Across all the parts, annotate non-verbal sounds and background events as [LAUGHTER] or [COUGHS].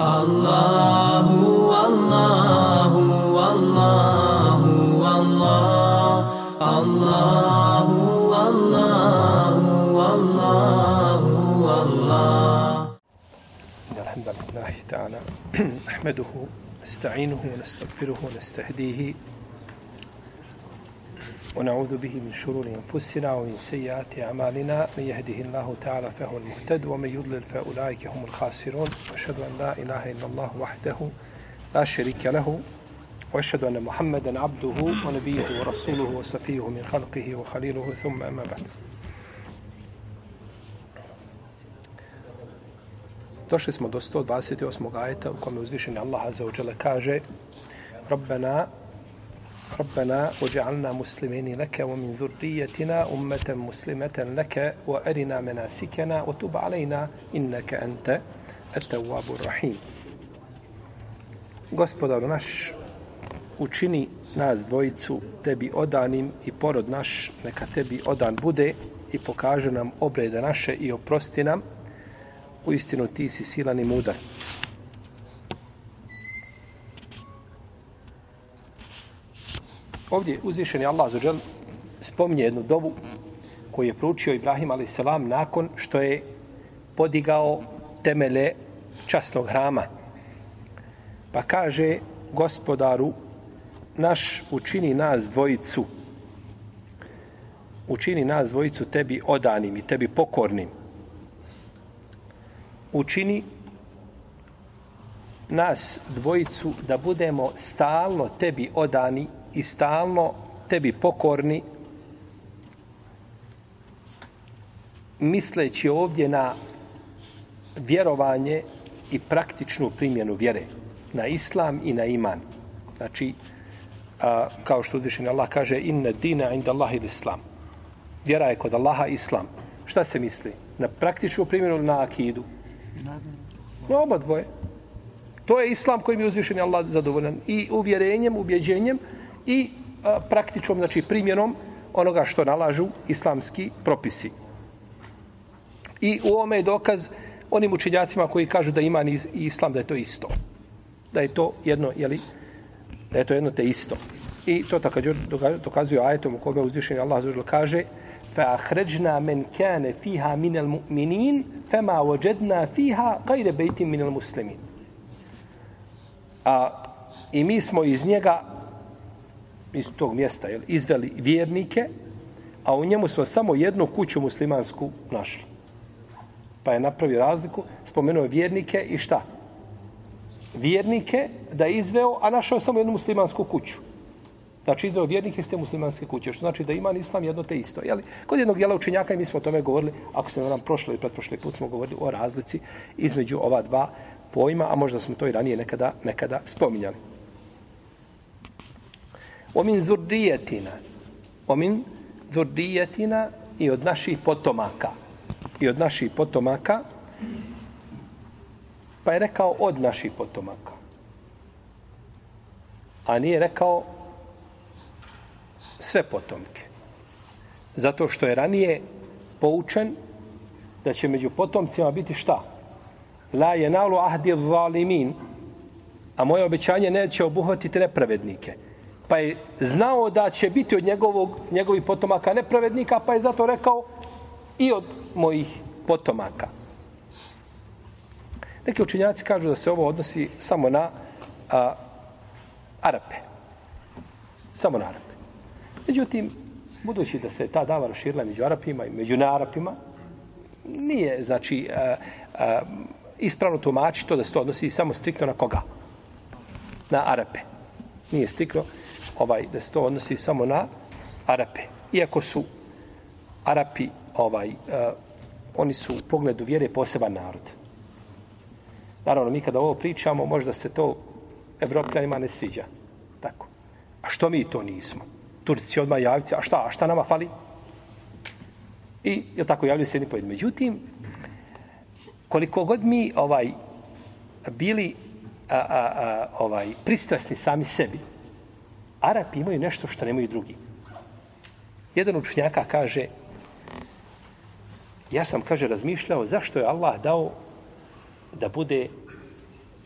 الله والله والله والله الله والله والله والله الحمد لله تعالى نحمده نستعينه ونستغفره ونستهديه ونعوذ به من شرور أنفسنا ومن سيئات أعمالنا. من يهده الله تعالى فهو المهتد ومن يضلل فأولئك هم الخاسرون. وأشهد أن لا إله إلا الله وحده لا شريك له وأشهد أن محمدا عبده ونبيه ورسوله وصفيه من خلقه وخليله. ثم أما بعد. Došli smo do 128. ajeta u kome uzvišeni Allah Azza wa Jalla kaže Rabbana ربنا وجعلنا مسلمين لك ومن ذريتنا أمة مسلمة لك وأرنا مناسكنا وتب علينا إنك أنت التواب الرحيم Gospodaru naš, učini nas dvojicu tebi odanim i porod naš neka tebi odan bude i pokaže nam obrede naše i oprosti nam. U istinu ti si silan i mudar. Ovdje uzvišeni Allah azuđel spominje jednu dovu koju je proučio Ibrahim a.s. nakon što je podigao temele časnog hrama. Pa kaže gospodaru naš učini nas dvojicu učini nas dvojicu tebi odanim i tebi pokornim. Učini nas dvojicu da budemo stalno tebi odani i stalno tebi pokorni misleći ovdje na vjerovanje i praktičnu primjenu vjere na islam i na iman. Znači a, kao što uzvišen Allah kaže inna dina inda Allahi islam vjera je kod Allaha islam. Šta se misli? Na praktičnu primjenu na akidu? Na oba dvoje to je islam kojim je uzvišen Allah zadovoljan. I uvjerenjem, ubjeđenjem i a, praktičnom, znači primjenom onoga što nalažu islamski propisi. I u ovome je dokaz onim učenjacima koji kažu da iman i islam da je to isto. Da je to jedno, jeli, da je to jedno te isto. I to također dokazuje ajetom u kome uzvišen Allah zađer kaže فَأَخْرَجْنَا مَنْ كَانَ فِيهَا مِنَ الْمُؤْمِنِينَ فَمَا وَجَدْنَا فِيهَا قَيْرَ بَيْتٍ مِنَ الْمُسْلِمِينَ A, I mi smo iz njega iz tog mjesta jel, izveli vjernike, a u njemu smo samo jednu kuću muslimansku našli. Pa je napravio razliku, spomenuo vjernike i šta? Vjernike da je izveo, a našao samo jednu muslimansku kuću. Znači izveo vjernike iz te muslimanske kuće, što znači da ima islam jedno te isto. Jeli? Kod jednog dijela učenjaka i mi smo o tome govorili, ako se nam prošlo i pretprošli put smo govorili o razlici između ova dva pojma, a možda smo to i ranije nekada, nekada spominjali. Omin zurdijetina. Omin zurdijetina i od naših potomaka. I od naših potomaka. Pa je rekao od naših potomaka. A nije rekao sve potomke. Zato što je ranije poučen da će među potomcima biti šta? La je nalu ahdi zalimin. A moje obećanje neće obuhvatiti nepravednike pa je znao da će biti od njegovog, njegovih potomaka nepravednika, pa je zato rekao i od mojih potomaka. Neki učinjaci kažu da se ovo odnosi samo na a, Arape. Samo na Arape. Međutim, budući da se ta dava raširila među Arapima i među nearapima, nije, znači, a, a, ispravno tumači to da se to odnosi samo striktno na koga? Na Arape. Nije striktno ovaj da se to odnosi samo na Arape. Iako su Arapi ovaj uh, oni su u pogledu vjere poseban narod. Naravno, mi kada ovo pričamo, možda se to evropljanima ne sviđa. Tako. A što mi to nismo? Turci odmah javci, a šta, a šta nama fali? I, je tako, javljaju se jedni pojedi. Međutim, koliko god mi ovaj bili a, a, a, ovaj pristrasni sami sebi, Arapi imaju nešto što nemaju drugi. Jedan učnjaka kaže, ja sam, kaže, razmišljao zašto je Allah dao da bude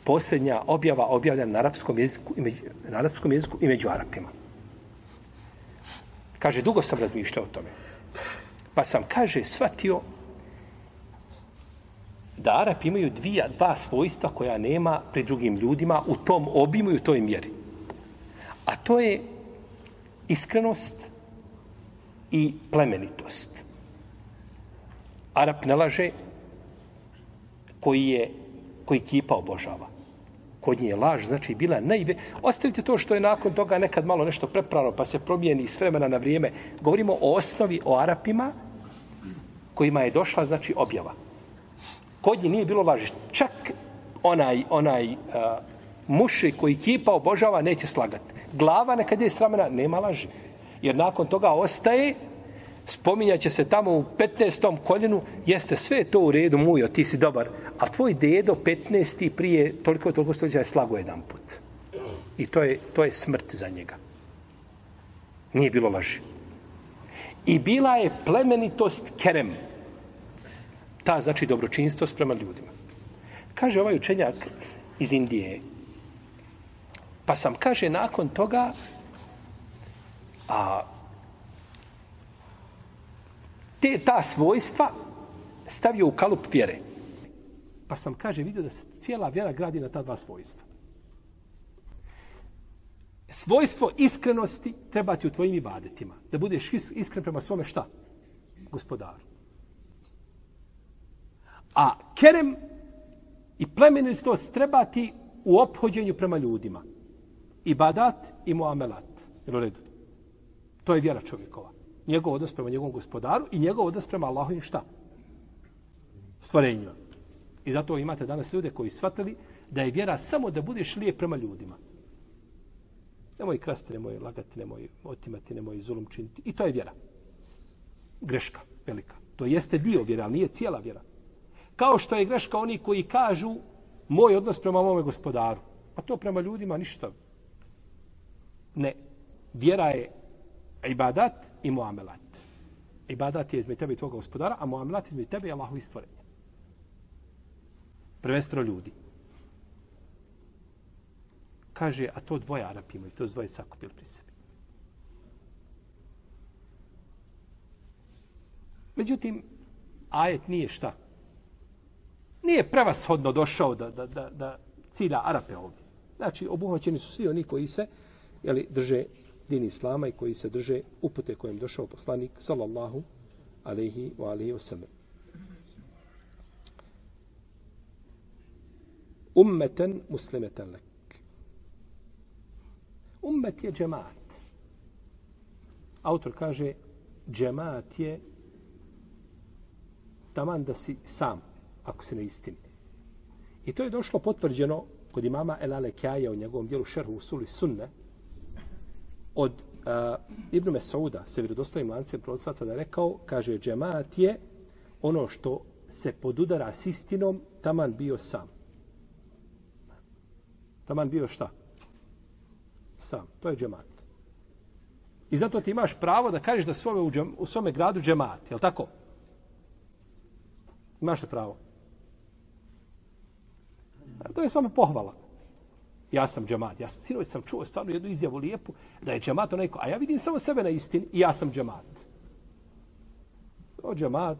posljednja objava objavljena na arapskom jeziku i među, na arapskom jeziku i među Arapima. Kaže, dugo sam razmišljao o tome. Pa sam, kaže, shvatio da Arapi imaju dvija, dva svojstva koja nema pri drugim ljudima u tom obimu i u toj mjeri. A to je iskrenost i plemenitost. Arap ne laže koji je koji kipa obožava. Kod nje je laž, znači bila najve... Ostavite to što je nakon toga nekad malo nešto preprano, pa se promijeni s vremena na vrijeme. Govorimo o osnovi, o Arapima, kojima je došla, znači, objava. Kod nje nije bilo laži. Čak onaj, onaj uh, muši koji kipa obožava, neće slagati. Glava nekad je sramena, nema laži. Jer nakon toga ostaje spominjaće se tamo u 15. koljenu, jeste sve to u redu, mujo, ti si dobar, a tvoj dedo 15. prije toliko toliko stoljeća je slago jedan put. I to je, to je smrt za njega. Nije bilo laži. I bila je plemenitost kerem. Ta znači dobročinstvo sprema ljudima. Kaže ovaj učenjak iz Indije. Pa sam, kaže, nakon toga a, te, ta svojstva stavio u kalup vjere. Pa sam, kaže, vidio da se cijela vjera gradi na ta dva svojstva. Svojstvo iskrenosti treba ti u tvojim ibadetima. Da budeš iskren prema svome šta? Gospodaru. A kerem i plemenistost treba ti u ophođenju prema ljudima. Ibadat i muamelat. Jel u redu? To je vjera čovjekova njegov odnos prema njegovom gospodaru i njegov odnos prema Allahovim šta? Stvorenjima. I zato imate danas ljude koji shvatili da je vjera samo da budeš lijep prema ljudima. Nemoj krasti, nemoj lagati, nemoj otimati, nemoj zulum činiti. I to je vjera. Greška, velika. To jeste dio vjera, ali nije cijela vjera. Kao što je greška oni koji kažu moj odnos prema mome gospodaru. A to prema ljudima ništa. Ne. Vjera je ibadat i muamelat. Ibadat je između tebe i tvoga gospodara, a muamelat između tebe i Allahovi stvorenja. Prvenstveno ljudi. Kaže, a to dvoje Arapi imaju, to dvoje sakupili pri sebi. Međutim, ajet nije šta? Nije prevashodno došao da, da, da, da cilja Arape ovdje. Znači, obuhvaćeni su svi oni koji se jeli, drže din islama i koji se drže upute kojem došao poslanik sallallahu alaihi wa alaihi wa sallam. Ummeten muslimeten lek. Ummet je džemaat. Autor kaže džemaat je taman da si sam, ako se ne istini. I to je došlo potvrđeno kod imama Elale Kjaja u njegovom dijelu šerhu Usuli Sunne, od uh, Ibn Mesauda, se vjerodostojim lancem prodislaca, da je rekao, kaže, džemat je ono što se podudara s istinom, taman bio sam. Taman bio šta? Sam. To je džemat. I zato ti imaš pravo da kažeš da svome u, džem, u svome gradu džemat. Je li tako? Imaš li pravo? A to je samo pohvala ja sam džemat. Ja sinoć sam čuo stvarno jednu izjavu lijepu da je džemat onaj ko, a ja vidim samo sebe na istini i ja sam džemat. O džemat,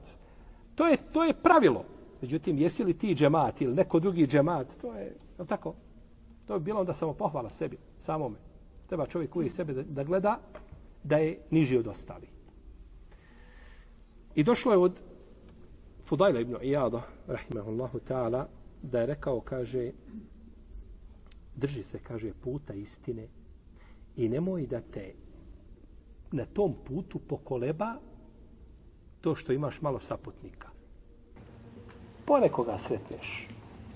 to je, to je pravilo. Međutim, jesi li ti džemat ili neko drugi džemat, to je, je tako? To je bilo onda samo pohvala sebi, samome. Treba čovjek uvijek sebe da, da gleda da je niži od ostali. I došlo je od Fudajla ibn Iyada, rahimahullahu ta'ala, da je rekao, kaže, drži se, kaže, puta istine i nemoj da te na tom putu pokoleba to što imaš malo saputnika. Ponekoga sretneš.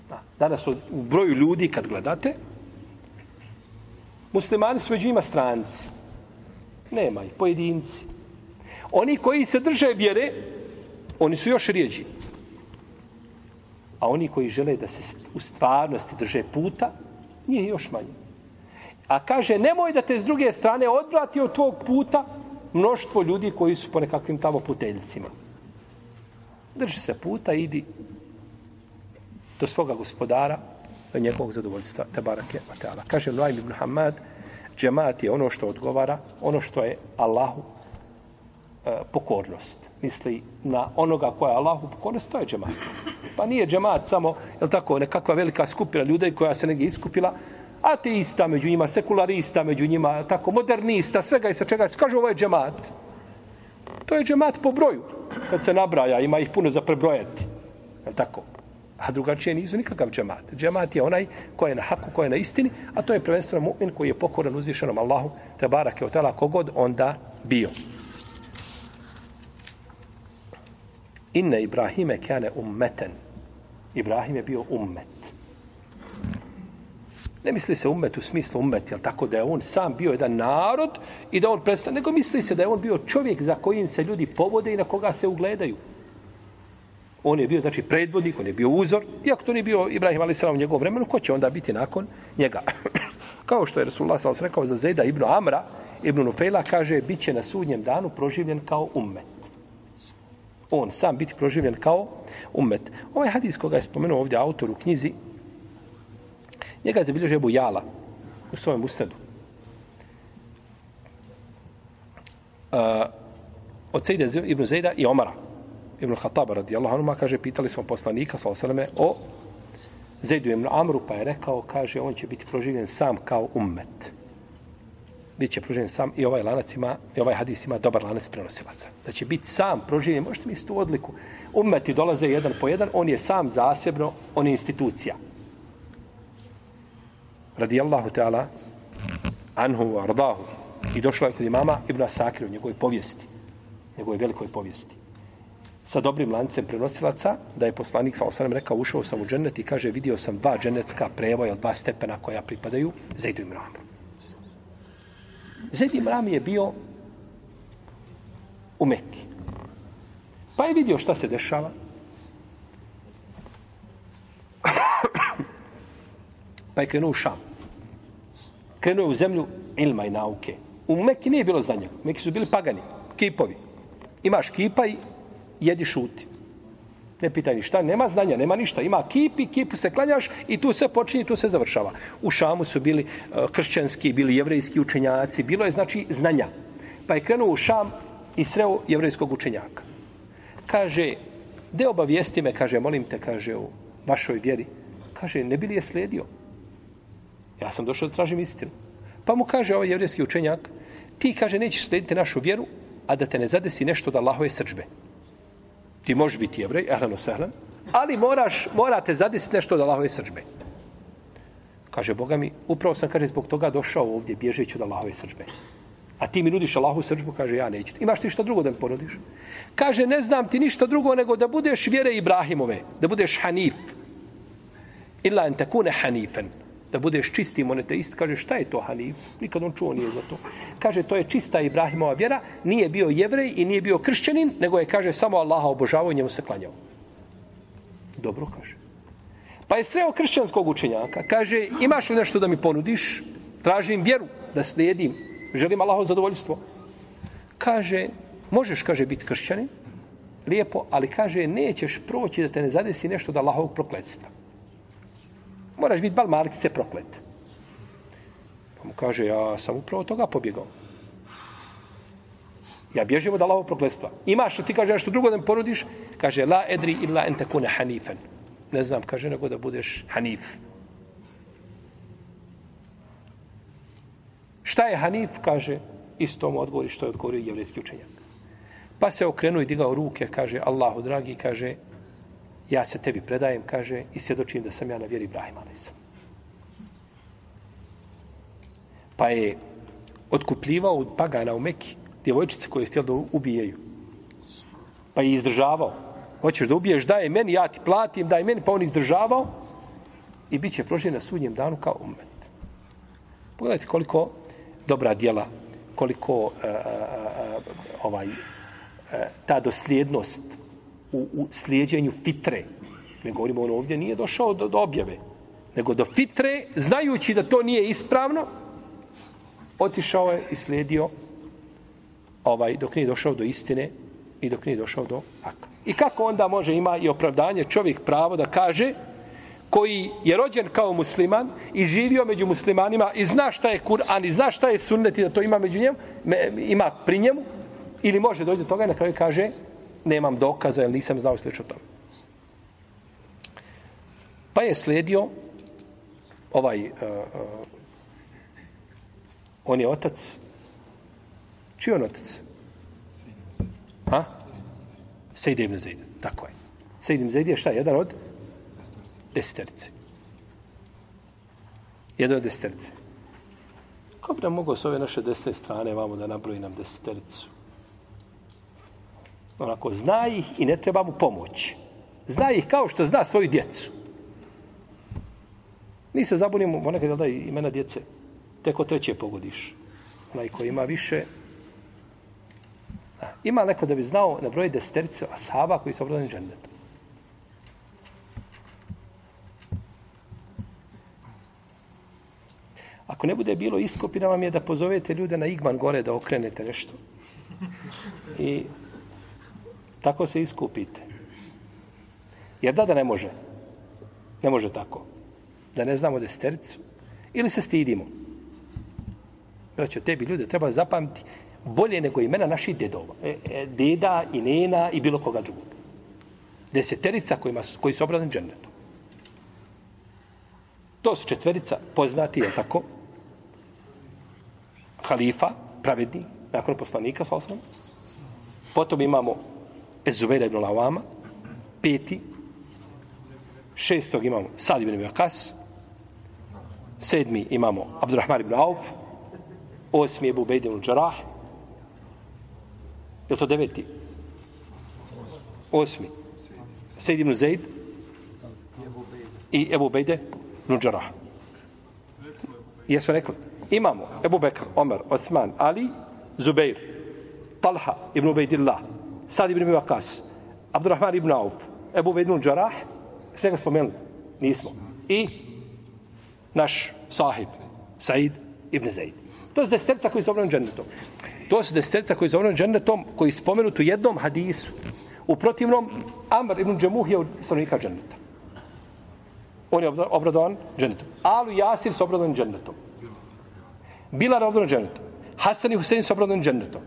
Da. Danas u broju ljudi kad gledate, muslimani su među ima stranci. Nema ih, pojedinci. Oni koji se drže vjere, oni su još rijeđi. A oni koji žele da se u stvarnosti drže puta, Nije još manje. A kaže, nemoj da te s druge strane odvrati od tvog puta mnoštvo ljudi koji su po nekakvim tamo puteljcima. Drži se puta, idi do svoga gospodara do njegovog zadovoljstva, te barake. Kaže Nuaym ibn Hamad, džemat je ono što odgovara, ono što je Allahu E, pokornost. Misli na onoga koja je Allahu pokornost, to je džemat. Pa nije džemat samo, je tako, nekakva velika skupina ljudi koja se negdje iskupila, ateista među njima, sekularista među njima, tako, modernista, svega i sa čega se kaže ovo je džemat. To je džemat po broju. Kad se nabraja, ima ih puno za prebrojati. Je tako? A drugačije nisu nikakav džemat. Džemat je onaj koji je na haku, koji je na istini, a to je prvenstveno mu'min koji je pokoran uzvišenom Allahu, te barake od otela kogod onda bio. Inne Ibrahime kane ummeten. Ibrahim je bio ummet. Ne misli se ummet u smislu ummet, jel tako da je on sam bio jedan narod i da on predstavlja, nego misli se da je on bio čovjek za kojim se ljudi povode i na koga se ugledaju. On je bio, znači, predvodnik, on je bio uzor, iako to nije bio Ibrahim a.s. u njegovom vremenu, ko će onda biti nakon njega? [CLEARS THROAT] Kao što je Resulullah s.a.s. rekao za Zeda ibn Amra, ibn Nufejla, kaže, bit će na sudnjem danu proživljen kao ummet. On sam biti proživljen kao ummet. Ovaj hadis koga je spomenuo ovdje autor u knjizi, njega je zabilježio Ebu Jala u svojem usredu. Uh, e, od Sejde ibn Zejda i Omara. Ibn Khattaba radijallahu anhu kaže pitali smo poslanika sallallahu o Zejdu ibn Amru pa je rekao kaže on će biti proživljen sam kao ummet. Biće proživljen sam i ovaj lanac ima i ovaj hadis ima dobar lanac prenosilaca. Da će biti sam proživljen, možete mi tu odliku. Ummeti dolaze jedan po jedan, on je sam zasebno, on je institucija. Radijallahu ta'ala anhu ardahu. I došla je kod imama Ibn Asakir u njegovoj povijesti. Njegovoj velikoj povijesti sa dobrim lancem prenosilaca, da je poslanik sa osanem rekao, ušao sam u džennet i kaže, vidio sam dva džennetska prevoja, dva stepena koja pripadaju Zaidu Imramu. Zaid Rami je bio u Mekki. Pa je vidio šta se dešava. [COUGHS] pa je krenuo u Šam. Krenuo je u zemlju ilma i nauke. U Mekki nije bilo znanja. U Mekki su bili pagani, kipovi. Imaš kipa i jedi šuti. Ne pitaj ništa, nema znanja, nema ništa. Ima kip i kipu se klanjaš i tu se počinje, tu se završava. U Šamu su bili uh, kršćanski, bili jevrejski učenjaci, bilo je znači znanja. Pa je krenuo u Šam i sreo jevrejskog učenjaka. Kaže, de obavijesti me, kaže, molim te, kaže, u vašoj vjeri. Kaže, ne bili je slijedio? Ja sam došao da tražim istinu. Pa mu kaže ovaj jevrejski učenjak, ti, kaže, nećeš slijediti našu vjeru, a da te ne zadesi nešto da Allahove srđbe. Ti možeš biti jevrej, ehlano sehlan, ali moraš, morate zadisiti nešto od Allahove srđbe. Kaže, Boga mi, upravo sam, kaže, zbog toga došao ovdje, bježeći od Allahove srđbe. A ti mi nudiš Allahu srđbu, kaže, ja neću. Imaš ti što drugo da mi ponudiš? Kaže, ne znam ti ništa drugo nego da budeš vjere Ibrahimove, da budeš hanif. Illa en tekune hanifen da budeš čisti monoteist, kaže šta je to Hanif? Nikad on čuo nije za to. Kaže to je čista Ibrahimova vjera, nije bio jevrej i nije bio kršćanin, nego je kaže samo Allaha obožavao i njemu se klanjao. Dobro kaže. Pa je sreo kršćanskog učenjaka, kaže imaš li nešto da mi ponudiš? Tražim vjeru da slijedim, želim Allahovo zadovoljstvo. Kaže, možeš, kaže, biti kršćanin, lijepo, ali kaže, nećeš proći da te ne zadesi nešto da Allahovog prokletstva moraš biti bal malice proklet. Pa mu kaže, ja sam upravo toga pobjegao. Ja bježim od Allahovog prokletstva. Imaš li ti, kaže, nešto drugo da mi ponudiš? Kaže, la edri illa ente kune hanifen. Ne znam, kaže, nego da budeš hanif. Šta je hanif? Kaže, isto mu odgovori što je odgovorio jevrijski učenjak. Pa se okrenuo i digao ruke, kaže, Allahu dragi, kaže, ja se tebi predajem, kaže, i svjedočim da sam ja na vjeri Ibrahim a.s. Pa je otkupljivao od pagana u Meki djevojčice koje je htjeli da ubijaju. Pa je izdržavao. Hoćeš da ubiješ, daj meni, ja ti platim, daj meni, pa on izdržavao i bit će prožen na sudnjem danu kao umet. Pogledajte koliko dobra djela, koliko uh, uh, uh, ovaj, uh, ta dosljednost u, u slijedjenju fitre. Ne govorimo on ovdje, nije došao do, do objave. Nego do fitre, znajući da to nije ispravno, otišao je i slijedio ovaj, dok nije došao do istine i dok nije došao do haka. I kako onda može ima i opravdanje čovjek pravo da kaže koji je rođen kao musliman i živio među muslimanima i zna šta je Kur'an i zna šta je sunnet i da to ima među njemu, me, ima pri njemu, ili može doći do toga i na kraju kaže nemam dokaza jer nisam znao slično tome. Pa je slijedio ovaj uh, uh, on je otac čiji on otac? Ha? Sejde ibn Zejde, tako je. Sejde ibn Zejde je šta? Jedan od desterice. Jedan od desterice. Kako bi nam mogao s ove naše desne strane vamo da nabroji nam destericu? Onako, zna ih i ne treba mu pomoć. Zna ih kao što zna svoju djecu. Mi se zabunimo, ponekad da imena djece, teko treće pogodiš. Onaj ko ima više, Ima neko da bi znao na broj desterice ashaba koji su obrodani džennetom. Ako ne bude bilo iskopina vam je da pozovete ljude na Igman gore da okrenete nešto. I tako se iskupite. Jer da da ne može. Ne može tako. Da ne znamo destericu. Ili se stidimo. Braćo, tebi ljude treba zapamtiti bolje nego imena naših dedova. E, e, deda i nena i bilo koga drugog. Deseterica kojima koji su obradni džennetom. To su četverica poznati, je tako? Halifa, pravedni, nakon poslanika, sa osnovom. Potom imamo Ezubeira ibn Lawama, peti. Šestog imamo Sad ibn Vakas. Sedmi imamo Abdurrahman ibn Auf. Osmi je Bubejd ibn Đarah. Je to deveti? Osmi. Sejid ibn Zaid i Ebu Bejde Nudžarah. Jesmo rekli? Imamo Ebu Bekr, Omer, Osman, Ali, Zubeir, Talha ibn Ubejdillah, Sad ibn Mivakas, Abdurrahman ibn Auf, Ebu Vednul Đarah, sve ga spomenuli? Nismo. I naš sahib, Said ibn Zaid. To su desterca koji su obrani džennetom. To su desterca koji zovno džennetom, koji spomenut u jednom hadisu. U protivnom, Amr ibn Džemuh je od stanovnika dženneta. On je obradovan džennetom. Alu Jasir su obradovan džennetom. Bilar je obradovan džennetom. Hasan i Husein su obradovan džennetom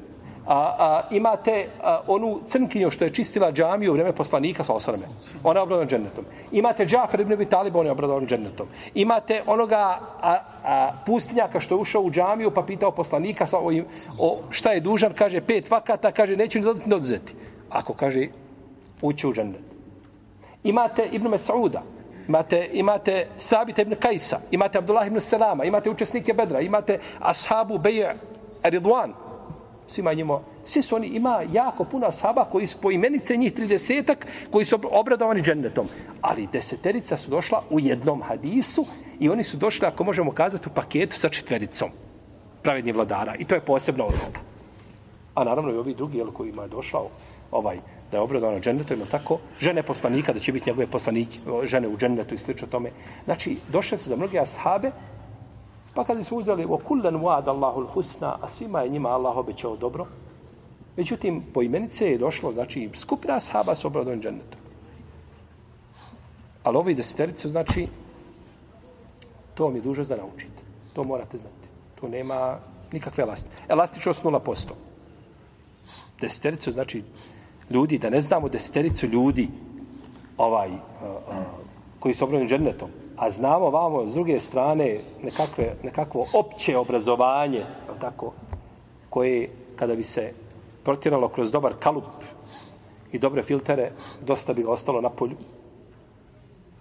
a, a, imate a, onu crnkinju što je čistila džamiju u vreme poslanika sa osrame. Ona je obradovan džennetom. Imate Džafer ibn Abi Talib, on je obradovan džennetom. Imate onoga a, a, pustinjaka što je ušao u džamiju pa pitao poslanika sa ovim, o, šta je dužan, kaže pet vakata, kaže neću ni dodati, ni oduzeti. Ako kaže ući u džennet. Imate Ibn Mas'uda, imate, imate Sabita ibn Kajsa, imate Abdullah ibn Selama, imate učesnike Bedra, imate Ashabu Beja Ridwan, svima njima, svi su oni, ima jako puno ashaba koji su po imenice njih 30 koji su obradovani džennetom. Ali deseterica su došla u jednom hadisu i oni su došli, ako možemo kazati, u paketu sa četvericom pravednih vladara. I to je posebna odluka. A naravno i ovi drugi, jel, koji ima došao ovaj, da je obradovano džennetom, ili tako, žene poslanika, da će biti njegove poslanike, žene u džennetu i slično tome. Znači, došle su za mnoge ashabe, Pa kad su uzeli o kullen wa'ad Allahu husna, a svima je njima Allah obećao dobro, međutim, po imenice je došlo, znači, skupina sahaba s obradom džennetom. Ali ovi desetericu, znači, to mi je duže za naučiti. To morate znati. To nema nikakve elastičnosti. Elastičnost 0%. Desetericu, znači, ljudi, da ne znamo desetericu ljudi, ovaj, uh, uh, koji su obradom džennetom, a znamo vamo s druge strane nekakve, nekakvo opće obrazovanje, tako, koje kada bi se protjeralo kroz dobar kalup i dobre filtere, dosta bi ga ostalo na polju.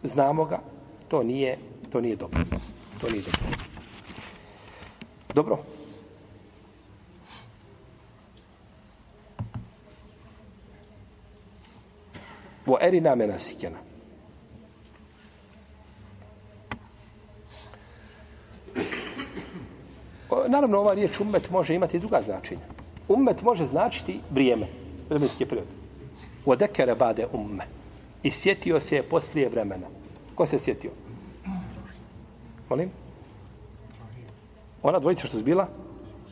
Znamo ga, to nije, to nije dobro. To nije dobro. Dobro. Vo erina menasikena. Naravno, ova riječ ummet može imati druga značenja. Ummet može značiti vrijeme, vremenski period. Odekere bade umme. I sjetio se je poslije vremena. Ko se sjetio? Molim? Ona dvojica što su bila?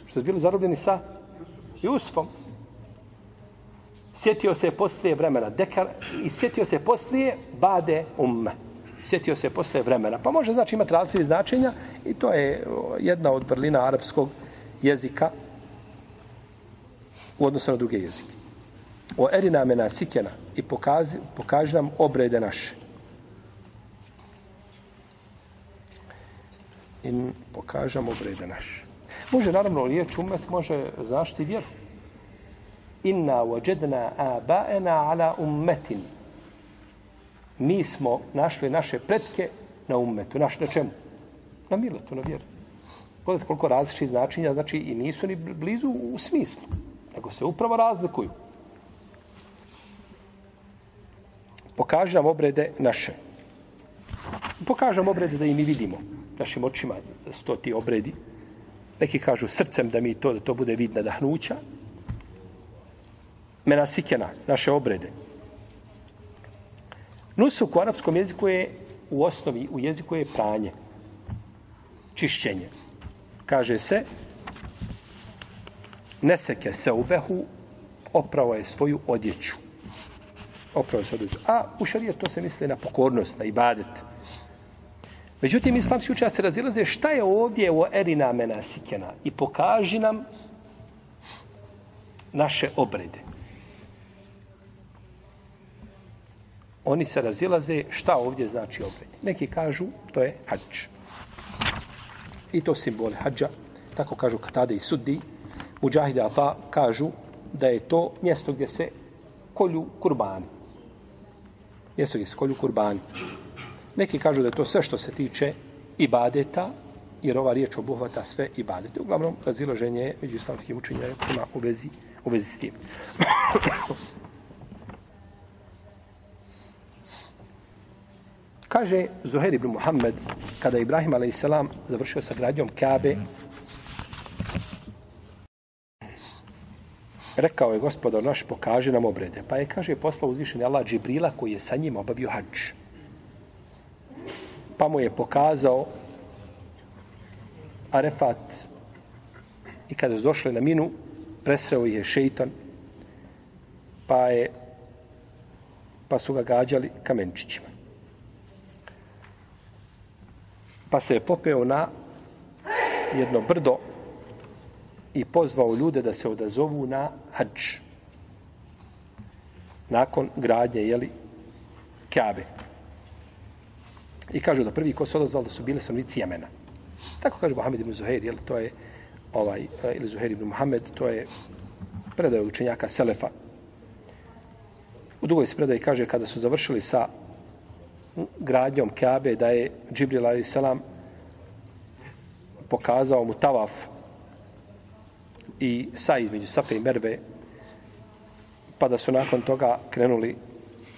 Što su bili zarobljeni sa Jusufom. Sjetio se je poslije vremena. Dekar, I sjetio se je poslije bade umme. Sjetio se posle vremena. Pa može znači imati različite značenja i to je jedna od vrlina arapskog jezika u odnosu na druge jezike. O erina mena sikjena i pokazi, pokaži nam obrede naše. I pokaži obrede naše. Može, naravno, riječ umet može zaštiti vjeru. Inna wajadna abaena ala ummetin. Mi smo našli naše pretke na ummetu. Naš na čemu? Na miletu, na vjeru. Pogledajte koliko različitih značenja, znači i nisu ni blizu u smislu, nego se upravo razlikuju. Pokaži nam obrede naše. Pokaži nam obrede da i mi vidimo našim očima da ti obredi. Neki kažu srcem da mi to, da to bude vidna dahnuća. Menasikena, naše obrede. Nusuk u arapskom jeziku je u osnovi, u jeziku je pranje. Čišćenje. Kaže se neseke se ubehu oprao je svoju odjeću. Oprao je svoju odjeću. A u šarijetu to se misli na pokornost, na ibadet. Međutim, islamski učenja se razilaze šta je ovdje u erina menasikena i pokaži nam naše obrede. Oni se razilaze šta ovdje znači obred. Neki kažu to je hađ. I to simbole hađa. Tako kažu Katade i Suddi. Mujahide Ata kažu da je to mjesto gdje se kolju kurbani. Mjesto gdje se kolju kurbani. Neki kažu da je to sve što se tiče ibadeta, jer ova riječ obuhvata sve ibadete. Uglavnom, razilaženje je među islamskim učenjacima u vezi, u vezi s tim. Kaže Zuhair ibn Muhammed, kada je Ibrahim a.s. završio sa gradnjom Kabe, rekao je gospodar naš, pokaže nam obrede. Pa je, kaže, poslao uzvišeni Allah Džibrila koji je sa njim obavio hađ. Pa mu je pokazao Arefat i kada su došli na minu, presreo je šeitan, pa je pa su ga gađali kamenčićima. Pa se je popeo na jedno brdo i pozvao ljude da se odazovu na hađ. Nakon gradnje, jeli, Kabe. I kažu da prvi ko se odazvali da su bile stanovnici Jemena. Tako kaže Mohamed ibn Zuhair, jel, to je ovaj, eh, ili Zuhair ibn Mohamed, to je predaj učenjaka Selefa. U drugoj se predaj kaže kada su završili sa gradnjom Kabe da je Džibril a.s. pokazao mu tavaf i sa između Safe i Merve pa da su nakon toga krenuli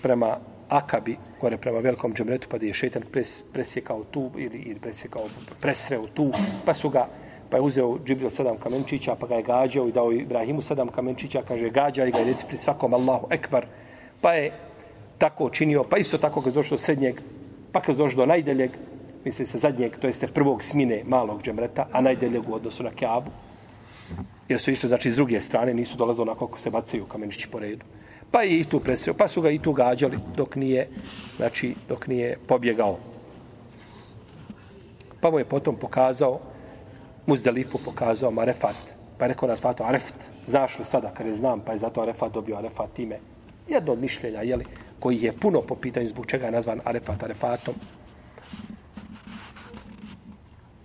prema Akabi, gore prema velikom džemretu, pa da je šetan pres, presjekao tu ili, ili presjekao, presreo tu, pa su ga pa je uzeo Džibril sedam kamenčića, pa ga je gađao i dao Ibrahimu sedam kamenčića, kaže gađa i ga je reci pri svakom Allahu Ekbar, pa je tako činio, pa isto tako kad došlo do srednjeg, pa kad došlo do najdeljeg, misli se zadnjeg, to jeste prvog smine malog džemreta, a najdeljeg u odnosu na Keabu, jer su isto, znači, s druge strane nisu dolazili onako kako se bacaju kamenčići po redu. Pa je i tu presreo, pa su ga i tu gađali dok nije, znači, dok nije pobjegao. Pa mu je potom pokazao, Muzdalifu pokazao Marefat, pa je rekao Arefatu, Areft, znaš li sada, kad je znam, pa je zato Arefat dobio Arefat ime. Jedno od mišljenja, jeli, koji je puno po pitanju zbog čega je nazvan Arefat Arefatom.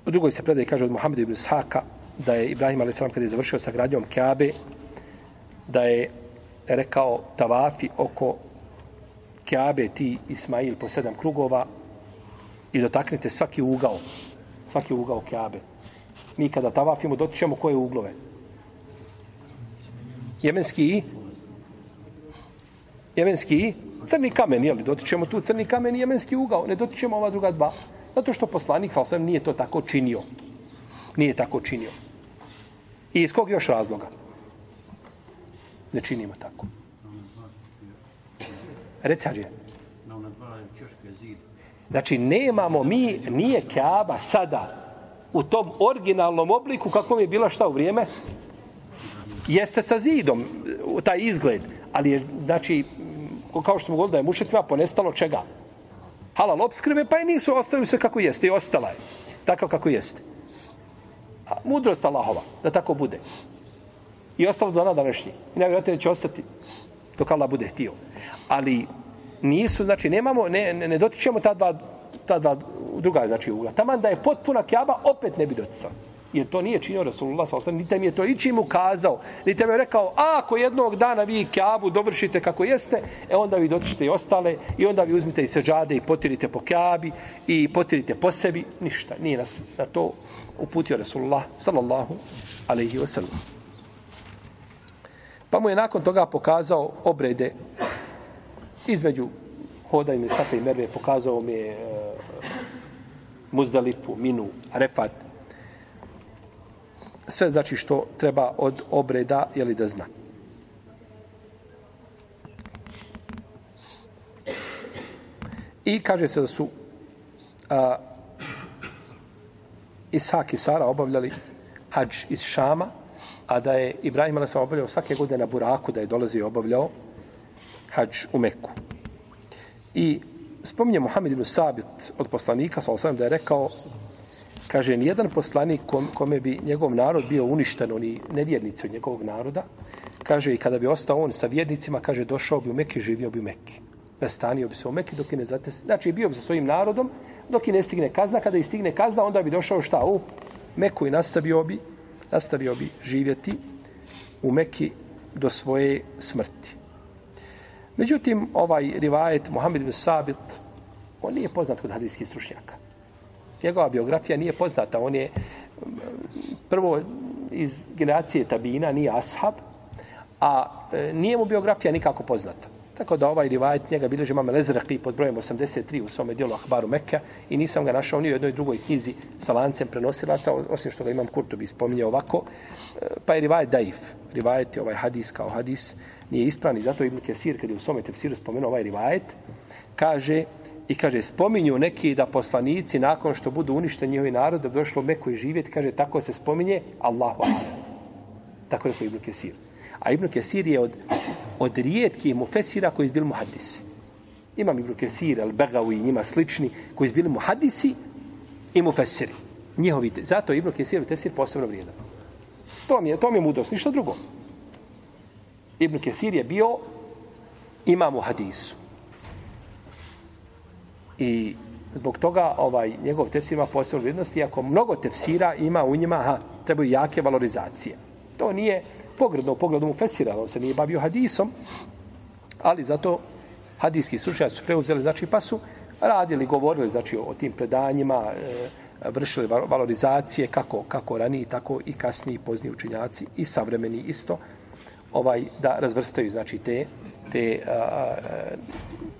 U drugoj se predaje kaže od Muhammeda ibn Saka da je Ibrahim a.s. kada je završio sa gradnjom Kjabe, da je rekao tavafi oko Kjabe ti Ismail po sedam krugova i dotaknite svaki ugao, svaki ugao Kjabe. Mi kada tavafimo dotičemo koje uglove? Jemenski i? Jemenski i? Crni kamen, jel? Dotičemo tu crni kamen i jemenski ugao, ne dotičemo ova druga dva. Zato što poslanik, sa osvijem, nije to tako činio. Nije tako činio. I iz kog još razloga? Ne činimo tako. Recar je. Znači, nemamo mi, nije Kaaba sada u tom originalnom obliku kako je bila šta u vrijeme? Jeste sa zidom, taj izgled. Ali je, znači, kao što smo govorili da je mušicima ponestalo čega? halal obskrbe, pa i nisu ostavili sve kako jeste i ostala je. Tako kako jeste. A mudrost Allahova, da tako bude. I ostalo do dana današnji. I najvjerojatnije će ostati dok Allah bude htio. Ali nisu, znači, nemamo, ne, ne, ne dotičemo ta dva, ta dva druga, znači, ugla. Taman da je potpuna kjaba, opet ne bi doticao. Jer to nije činio Rasulullah sa niti mi je to ičim ukazao, niti mi je rekao, a ako jednog dana vi kjabu dovršite kako jeste, e onda vi dotičite i ostale, i onda vi uzmite i seđade i potirite po kjabi, i potirite po sebi, ništa, nije nas na to uputio Rasulullah, sallallahu alaihi wasallam. Pa mu je nakon toga pokazao obrede između hoda i Mesafe i Merve, pokazao mi je e, Muzdalifu, Minu, Refat, sve znači što treba od obreda je li da zna. I kaže se da su a, Ishak i Sara obavljali hađ iz Šama, a da je Ibrahim Ali obavljao svake godine na Buraku, da je dolazio i obavljao hađ u Meku. I spominje Muhammed ibn Sabit od poslanika, sa da je rekao kaže, nijedan poslanik kom, kome bi njegov narod bio uništen, oni nevjernici od njegovog naroda, kaže, i kada bi ostao on sa vjernicima, kaže, došao bi u Mekke, živio bi u Mekke. Nastanio bi se u Mekke dok i ne zates... Znači, bio bi sa svojim narodom, dok i ne stigne kazna. Kada i stigne kazna, onda bi došao šta? U Meku i nastavio bi, nastavio bi živjeti u Mekki do svoje smrti. Međutim, ovaj rivajet Mohamed bin Sabit, on nije poznat kod hadijskih stručnjaka njegova biografija nije poznata. On je prvo iz generacije Tabina, nije ashab, a e, nije mu biografija nikako poznata. Tako da ovaj rivajet njega bilježi mame Lezraqi pod brojem 83 u svome dijelu Ahbaru Mekke i nisam ga našao ni u jednoj drugoj knjizi sa lancem prenosilaca, osim što ga imam Kurtobi spominje ovako, e, pa je rivajet daif. Rivajet je ovaj hadis kao hadis, nije ispravni, zato Ibn Kesir, kad je u svome tefsiru spomenuo ovaj rivajet, kaže, I kaže, spominju neki da poslanici nakon što budu uništeni njihovi narod, da bi došlo Meku i živjeti, kaže, tako se spominje Allahu Tako je Ibn Kesir. A Ibn Kesir je od, od rijetkih mufesira koji izbili muhadisi. Imam Ibn Kesir, Al-Begawi i njima slični koji izbili muhadisi i mufesiri. Njihovi, zato Ibn Kesir i Tefsir posebno vrijedan. To mi je, to mi je mudrost, ništa drugo. Ibn Kesir je bio imam u hadisu. I zbog toga ovaj njegov tefsir ima posebnu vrijednost, iako mnogo tefsira ima u njima, ha, trebaju jake valorizacije. To nije pogredno u pogledu mu fesira, on se nije bavio hadisom, ali zato hadijski slučaj su preuzeli, znači pa su radili, govorili znači, o tim predanjima, e, vršili valorizacije kako, kako raniji, tako i kasniji pozni učinjaci i savremeni isto, ovaj da razvrstaju znači te te a, a,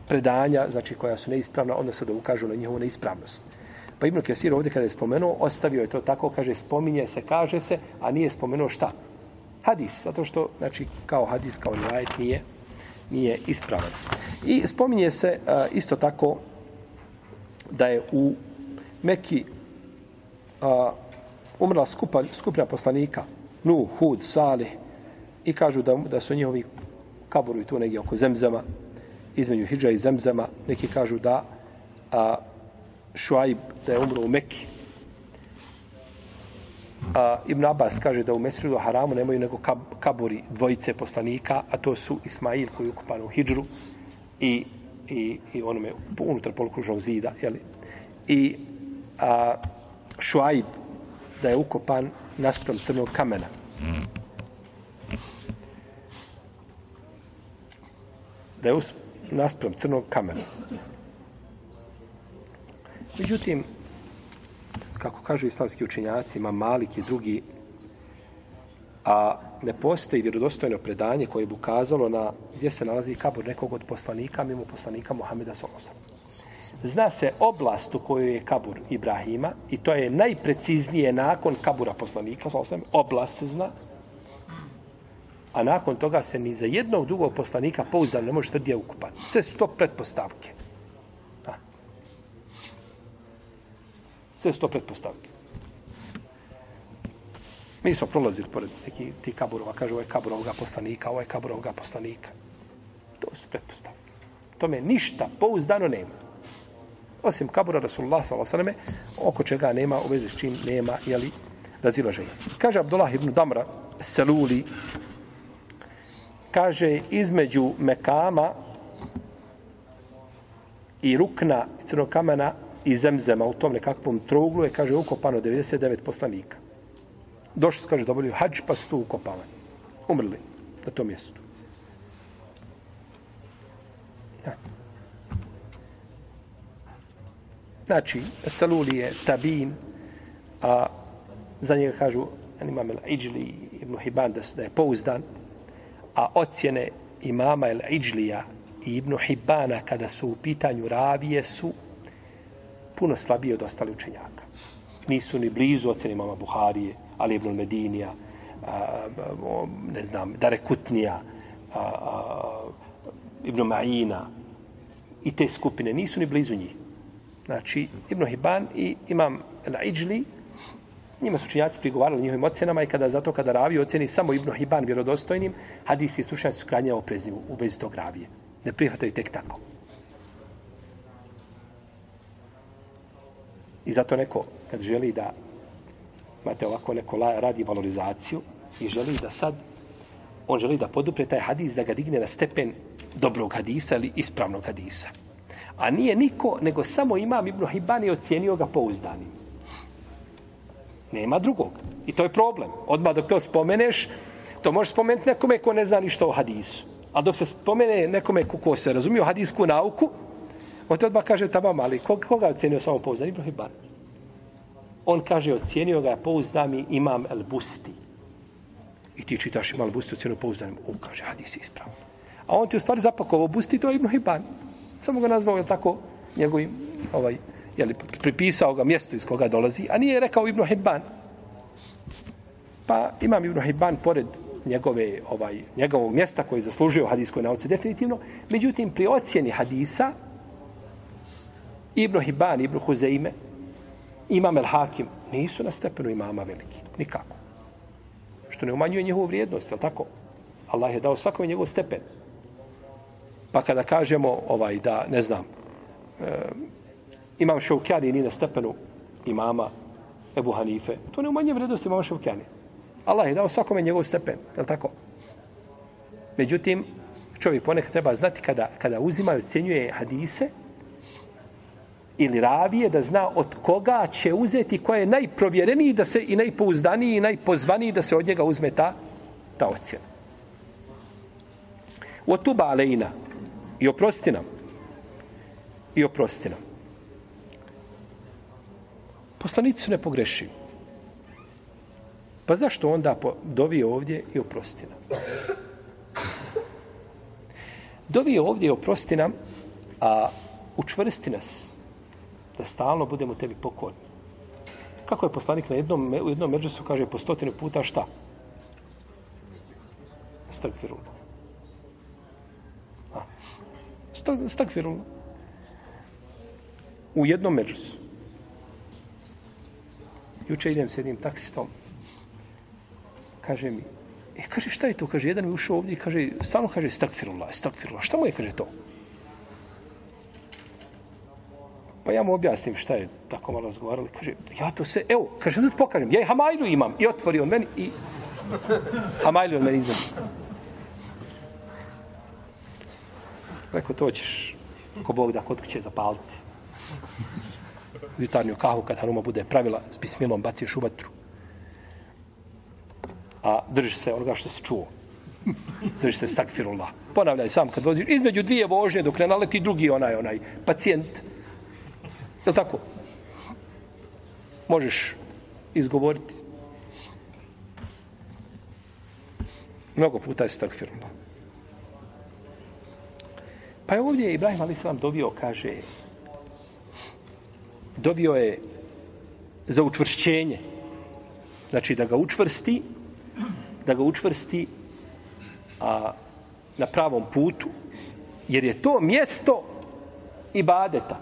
predanja, znači koja su neispravna, odnosno da ukažu na njihovu neispravnost. Pa Ibn Kesir ovdje kada je spomenuo, ostavio je to tako, kaže, spominje se, kaže se, a nije spomenuo šta? Hadis, zato što, znači, kao hadis, kao rivajet nije, nije ispravan. I spominje se a, isto tako da je u Meki a, umrla skupa, skupina poslanika, Nu, Hud, Salih, i kažu da, da su njihovi kaburu i tu negdje oko Zemzama, između Hidža i Zemzama, neki kažu da a, Šuaib da je umro u Mekki. A, Ibn Abbas kaže da u Mesridu Haramu nemaju nego kab, kaburi dvojice poslanika, a to su Ismail koji je ukupan u Hidžru i, i, i onome unutar polukružnog zida. Jeli? I a, Šuaib da je ukopan naspram crnog kamena. Mm. Da je naspram crnog kamena. Međutim, kako kažu islamski učenjaci, ima Malik i drugi, a ne postoji vjerodostojno predanje koje bi ukazalo na gdje se nalazi kabur nekog od poslanika, mimo poslanika Muhameda Solosa. Zna se oblast u kojoj je kabur Ibrahima i to je najpreciznije nakon kabura poslanika, Solosa. oblast se zna, a nakon toga se ni za jednog drugog poslanika pouzdan ne može tvrditi ukupan. Sve su to pretpostavke. A. Sve su to pretpostavke. Mi smo prolazili pored neki ti kaburova, kaže ovo je kabur ovoga poslanika, ovo je kabur ovoga poslanika. To su pretpostavke. Tome ništa pouzdano nema. osim kabura Rasulullah s.a.v. oko čega nema, u vezi s čim nema, jeli, razilaženja. Kaže Abdullah ibn Damra, Seluli, kaže između Mekama i Rukna crnog kamena i Zemzema u tom nekakvom trouglu je, kaže, ukopano 99 poslanika. Došli su, kaže, dobili hađ, pa su tu ukopavani. Umrli na tom mjestu. Da. Znači, Saluli je tabin, a za njega kažu, imam Al-Iđli ibn Hibban da je pouzdan, a ocjene imama el Iđlija i ibn Hibbana kada su u pitanju ravije su puno slabije od ostali učenjaka. Nisu ni blizu ocjene imama Buharije, Ali ibn Medinija, a, ne znam, Dare Kutnija, a, a, Ibn Ma'ina i te skupine nisu ni blizu njih. Znači, Ibn Hibban i Imam Al-Iđli, njima su činjaci prigovarali njihovim ocenama i kada zato kada ravi oceni samo Ibn Hiban vjerodostojnim, hadisi i stručnjaci su krajnje oprezni u vezi tog ravije. Ne prihvataju tek tako. I zato neko, kad želi da imate ovako neko radi valorizaciju i želi da sad on želi da podupre taj hadis da ga digne na stepen dobrog hadisa ili ispravnog hadisa. A nije niko, nego samo imam Ibn Hibban ocjenio ocijenio ga pouzdanim. Nema drugog. I to je problem. Odmah dok to spomeneš, to možeš spomenuti nekome ko ne zna ništa o hadisu. A dok se spomene nekome ko, ko se razumije o hadisku nauku, on te odmah kaže tamo, ali koga, koga ocijenio samo pouzdan? Ibn Hibban. On kaže, ocijenio ga pouzdani imam El Busti. I ti čitaš imam El Busti ocjenio pouzdanim. On kaže, hadis je ispravno. A on ti u stvari zapakovao Busti, to je Ibn Hibban. Samo ga nazvao, je tako, njegovim, ovaj, jeli, pripisao ga mjesto iz koga dolazi, a nije rekao Ibn Hibban. Pa imam Ibn Hibban pored njegove, ovaj, njegovog mjesta koji je zaslužio hadiskoj nauci definitivno. Međutim, pri ocjeni hadisa, Ibn Hibban, Ibn Huzeime, Imam El Hakim, nisu na stepenu imama veliki. Nikako. Što ne umanjuje njihovu vrijednost, je tako? Allah je dao svakome njegov stepen. Pa kada kažemo ovaj da, ne znam, e, imam Šaukjani ni na stepenu imama Ebu Hanife, to ne umanje vrednosti imama Šaukjani. Allah je dao svakome njegov stepen, je li tako? Međutim, čovjek ponekad treba znati kada, kada uzima i ocjenjuje hadise ili ravije, da zna od koga će uzeti, koja je najprovjereniji da se i najpouzdaniji i najpozvaniji da se od njega uzme ta, ta ocjena. Otuba alejna, I oprosti nam. I oprosti nam. Poslanici su ne pogreši. Pa zašto onda dovi ovdje i oprosti nam? Dovi ovdje i oprosti nam, a učvrsti nas da stalno budemo tebi pokorni. Kako je poslanik na jednom, u jednom međusu kaže po stotinu puta šta? Stagfirullah. Stagfirullah. U jednom međusu. Juče idem s jednim taksistom. Kaže mi, e, kaže, šta je to? Kaže, jedan mi ušao ovdje i kaže, stalno kaže, stakfirullah, stakfirullah. Šta mu je, kaže, to? Pa ja mu objasnim šta je tako malo razgovarali. Kaže, ja to sve, evo, kaže, da pokažem, ja i Hamajlu imam. I otvori on meni i Hamajlu on meni izvedi. Rekao, to ćeš, ko Bog da kod kuće zapaliti. Jutarnju kahu, kad Hanuma bude pravila, s bismilom baciš u vatru. A držiš se onoga što se čuo. Držiš se stakfirullah. Ponavljaj sam kad voziš. Između dvije vožnje dok ne naleti drugi onaj, onaj pacijent. Je tako? Možeš izgovoriti. Mnogo puta je stakfirullah. Pa je ovdje Ibrahim Ali Salam kaže, dobio je za učvršćenje. Znači da ga učvrsti, da ga učvrsti a, na pravom putu, jer je to mjesto ibadeta.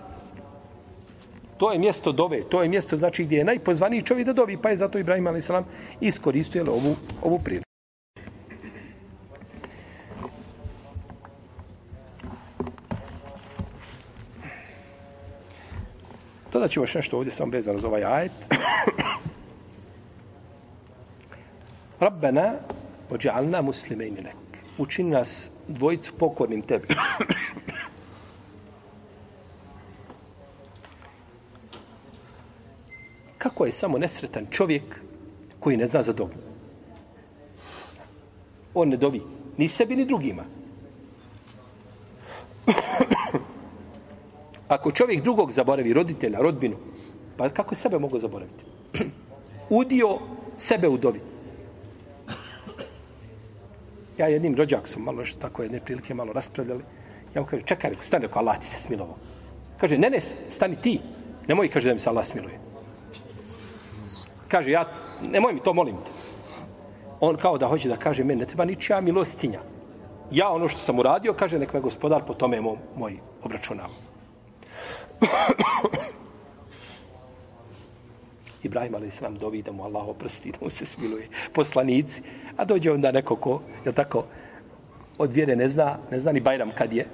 To je mjesto dove, to je mjesto znači gdje je najpozvaniji čovjek da dovi, pa je zato Ibrahim a.s. iskoristio ovu, ovu priliku. Dodat ćemo još nešto ovdje sam vezano za ovaj ajet. [COUGHS] Rabbena ođa'alna muslimejni lek. Učini nas dvojicu pokornim tebi. [COUGHS] Kako je samo nesretan čovjek koji ne zna za dobu? On ne dovi ni sebi ni drugima. [COUGHS] Ako čovjek drugog zaboravi, roditelja, rodbinu, pa kako je sebe mogu zaboraviti? [CLEARS THROAT] Udio sebe u dobi. Ja jednim rođak sam malo što tako jedne prilike malo raspravljali. Ja mu kažem, čekaj, stani, ako Allah ti se smilovao. Kaže, ne, ne, stani ti. Nemoj, kaže, da mi se Allah smiluje. Kaže, ja, nemoj mi to, molim te. On kao da hoće da kaže, meni ne treba ničija milostinja. Ja ono što sam uradio, kaže, nek me gospodar po tome moj, moj obračunava. [COUGHS] Ibrahim ali se nam dovi da mu Allah oprosti, da mu se smiluje. Poslanici. A dođe onda neko ko, je tako, od vjere ne zna, ne zna ni Bajram kad je,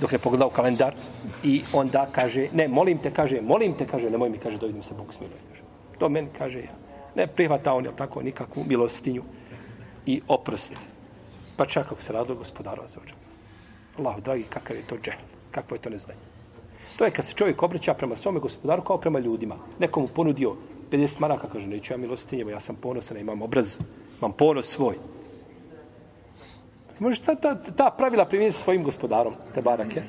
dok ne pogledao kalendar. I onda kaže, ne, molim te, kaže, molim te, kaže, nemoj mi, kaže, dovidim se, Bog smiluje. Kaže. To meni kaže ja. Ne prihvata on, je tako, nikakvu milostinju i oprost. Pa čak ako se radilo gospodaru za ođe. Allahu, dragi, kakav je to džehl, kakvo je to neznanje. To je kad se čovjek obraća prema svome gospodaru kao prema ljudima. Nekomu ponudio 50 maraka, kaže, neću ja milostinjevo, ja sam ponosan, imam obraz, imam ponos svoj. Možeš ta, ta, ta pravila primijeniti svojim gospodarom, te barake.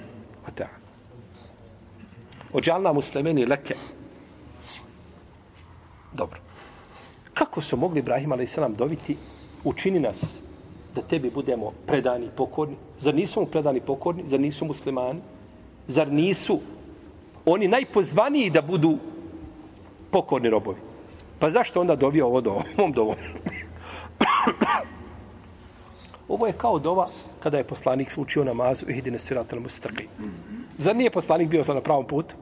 A te. Ođalna muslimeni leke. Dobro. Kako su mogli Ibrahim a.s. dobiti učini nas da tebi budemo predani i pokorni? Zar nisu mu predani i pokorni? Zar nisu muslimani? Zar nisu oni najpozvaniji da budu pokorni robovi? Pa zašto onda dovio ovo do [LAUGHS] ovom dovom? [COUGHS] ovo je kao dova kada je poslanik učio namazu i hidine siratel mustrqi. Zar nije poslanik bio na pravom putu?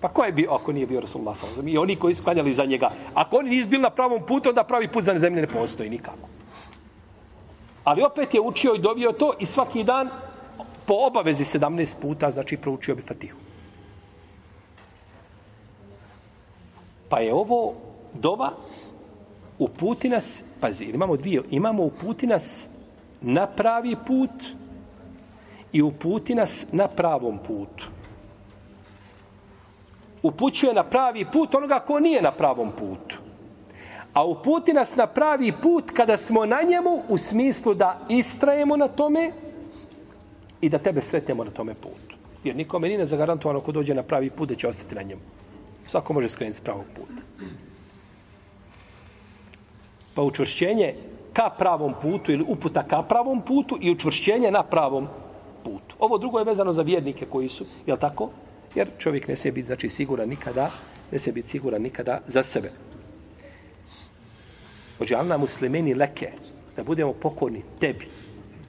Pa ko je bio ako nije bio Rasulullah sallallahu I oni koji su klanjali za njega. Ako oni nisu bili na pravom putu, onda pravi put za zemlje ne postoji nikako. Ali opet je učio i dovio to i svaki dan po obavezi 17 puta, znači proučio bi Fatihu. Pa je ovo dova uputi nas, pazi, imamo dvije, imamo uputi nas na pravi put i uputi nas na pravom putu upućuje na pravi put onoga ko nije na pravom putu. A uputi nas na pravi put kada smo na njemu u smislu da istrajemo na tome i da tebe sretnemo na tome putu. Jer nikome nije zagarantovano ko dođe na pravi put da će ostati na njemu. Svako može skrenuti s pravog puta. Pa učvršćenje ka pravom putu ili uputa ka pravom putu i učvršćenje na pravom putu. Ovo drugo je vezano za vjernike koji su, je tako? Jer čovjek ne smije biti znači, siguran nikada, ne smije biti siguran nikada za sebe. Ođe, alna muslimeni leke, da budemo pokorni tebi,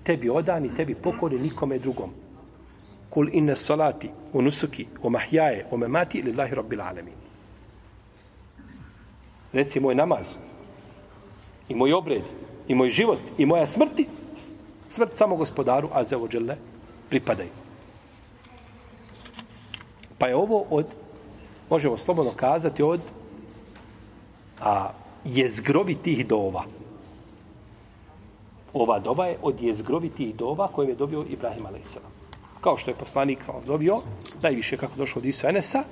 tebi odani, tebi pokorni nikome drugom. Kul inne salati, u nusuki, u mahjaje, u memati, ili lahi rabbil alemin. Reci moj namaz, i moj obred, i moj život, i moja smrti, smrt samo gospodaru, a za ođele, pripadaju. Pa je ovo od, možemo slobodno kazati, od a, jezgrovi tih dova. Ova dova je od jezgrovitih dova koje je dobio Ibrahim a.s. Kao što je poslanik vam dobio, najviše kako došlo od Isu Enesa,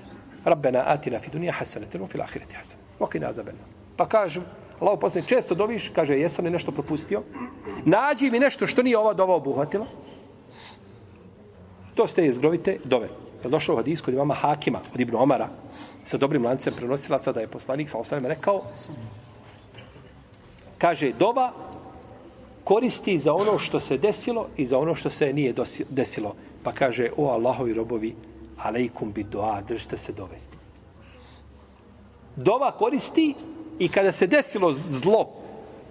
Rabbena atina fi dunija hasanetinu fil ahireti hasan. Okej, nada bena. Pa kažem, Allah poslanik često doviš, kaže, jesam li nešto propustio? Nađi mi nešto što nije ova dova obuhvatila. To ste jezgrovite dove je došlo u hadis kod imama Hakima, od Ibn Omara, sa dobrim lancem prenosilaca, da je poslanik, sa ostalim rekao, kaže, dova koristi za ono što se desilo i za ono što se nije desilo. Pa kaže, o Allahovi robovi, alejkum bi doa, držite se dove. Dova koristi i kada se desilo zlo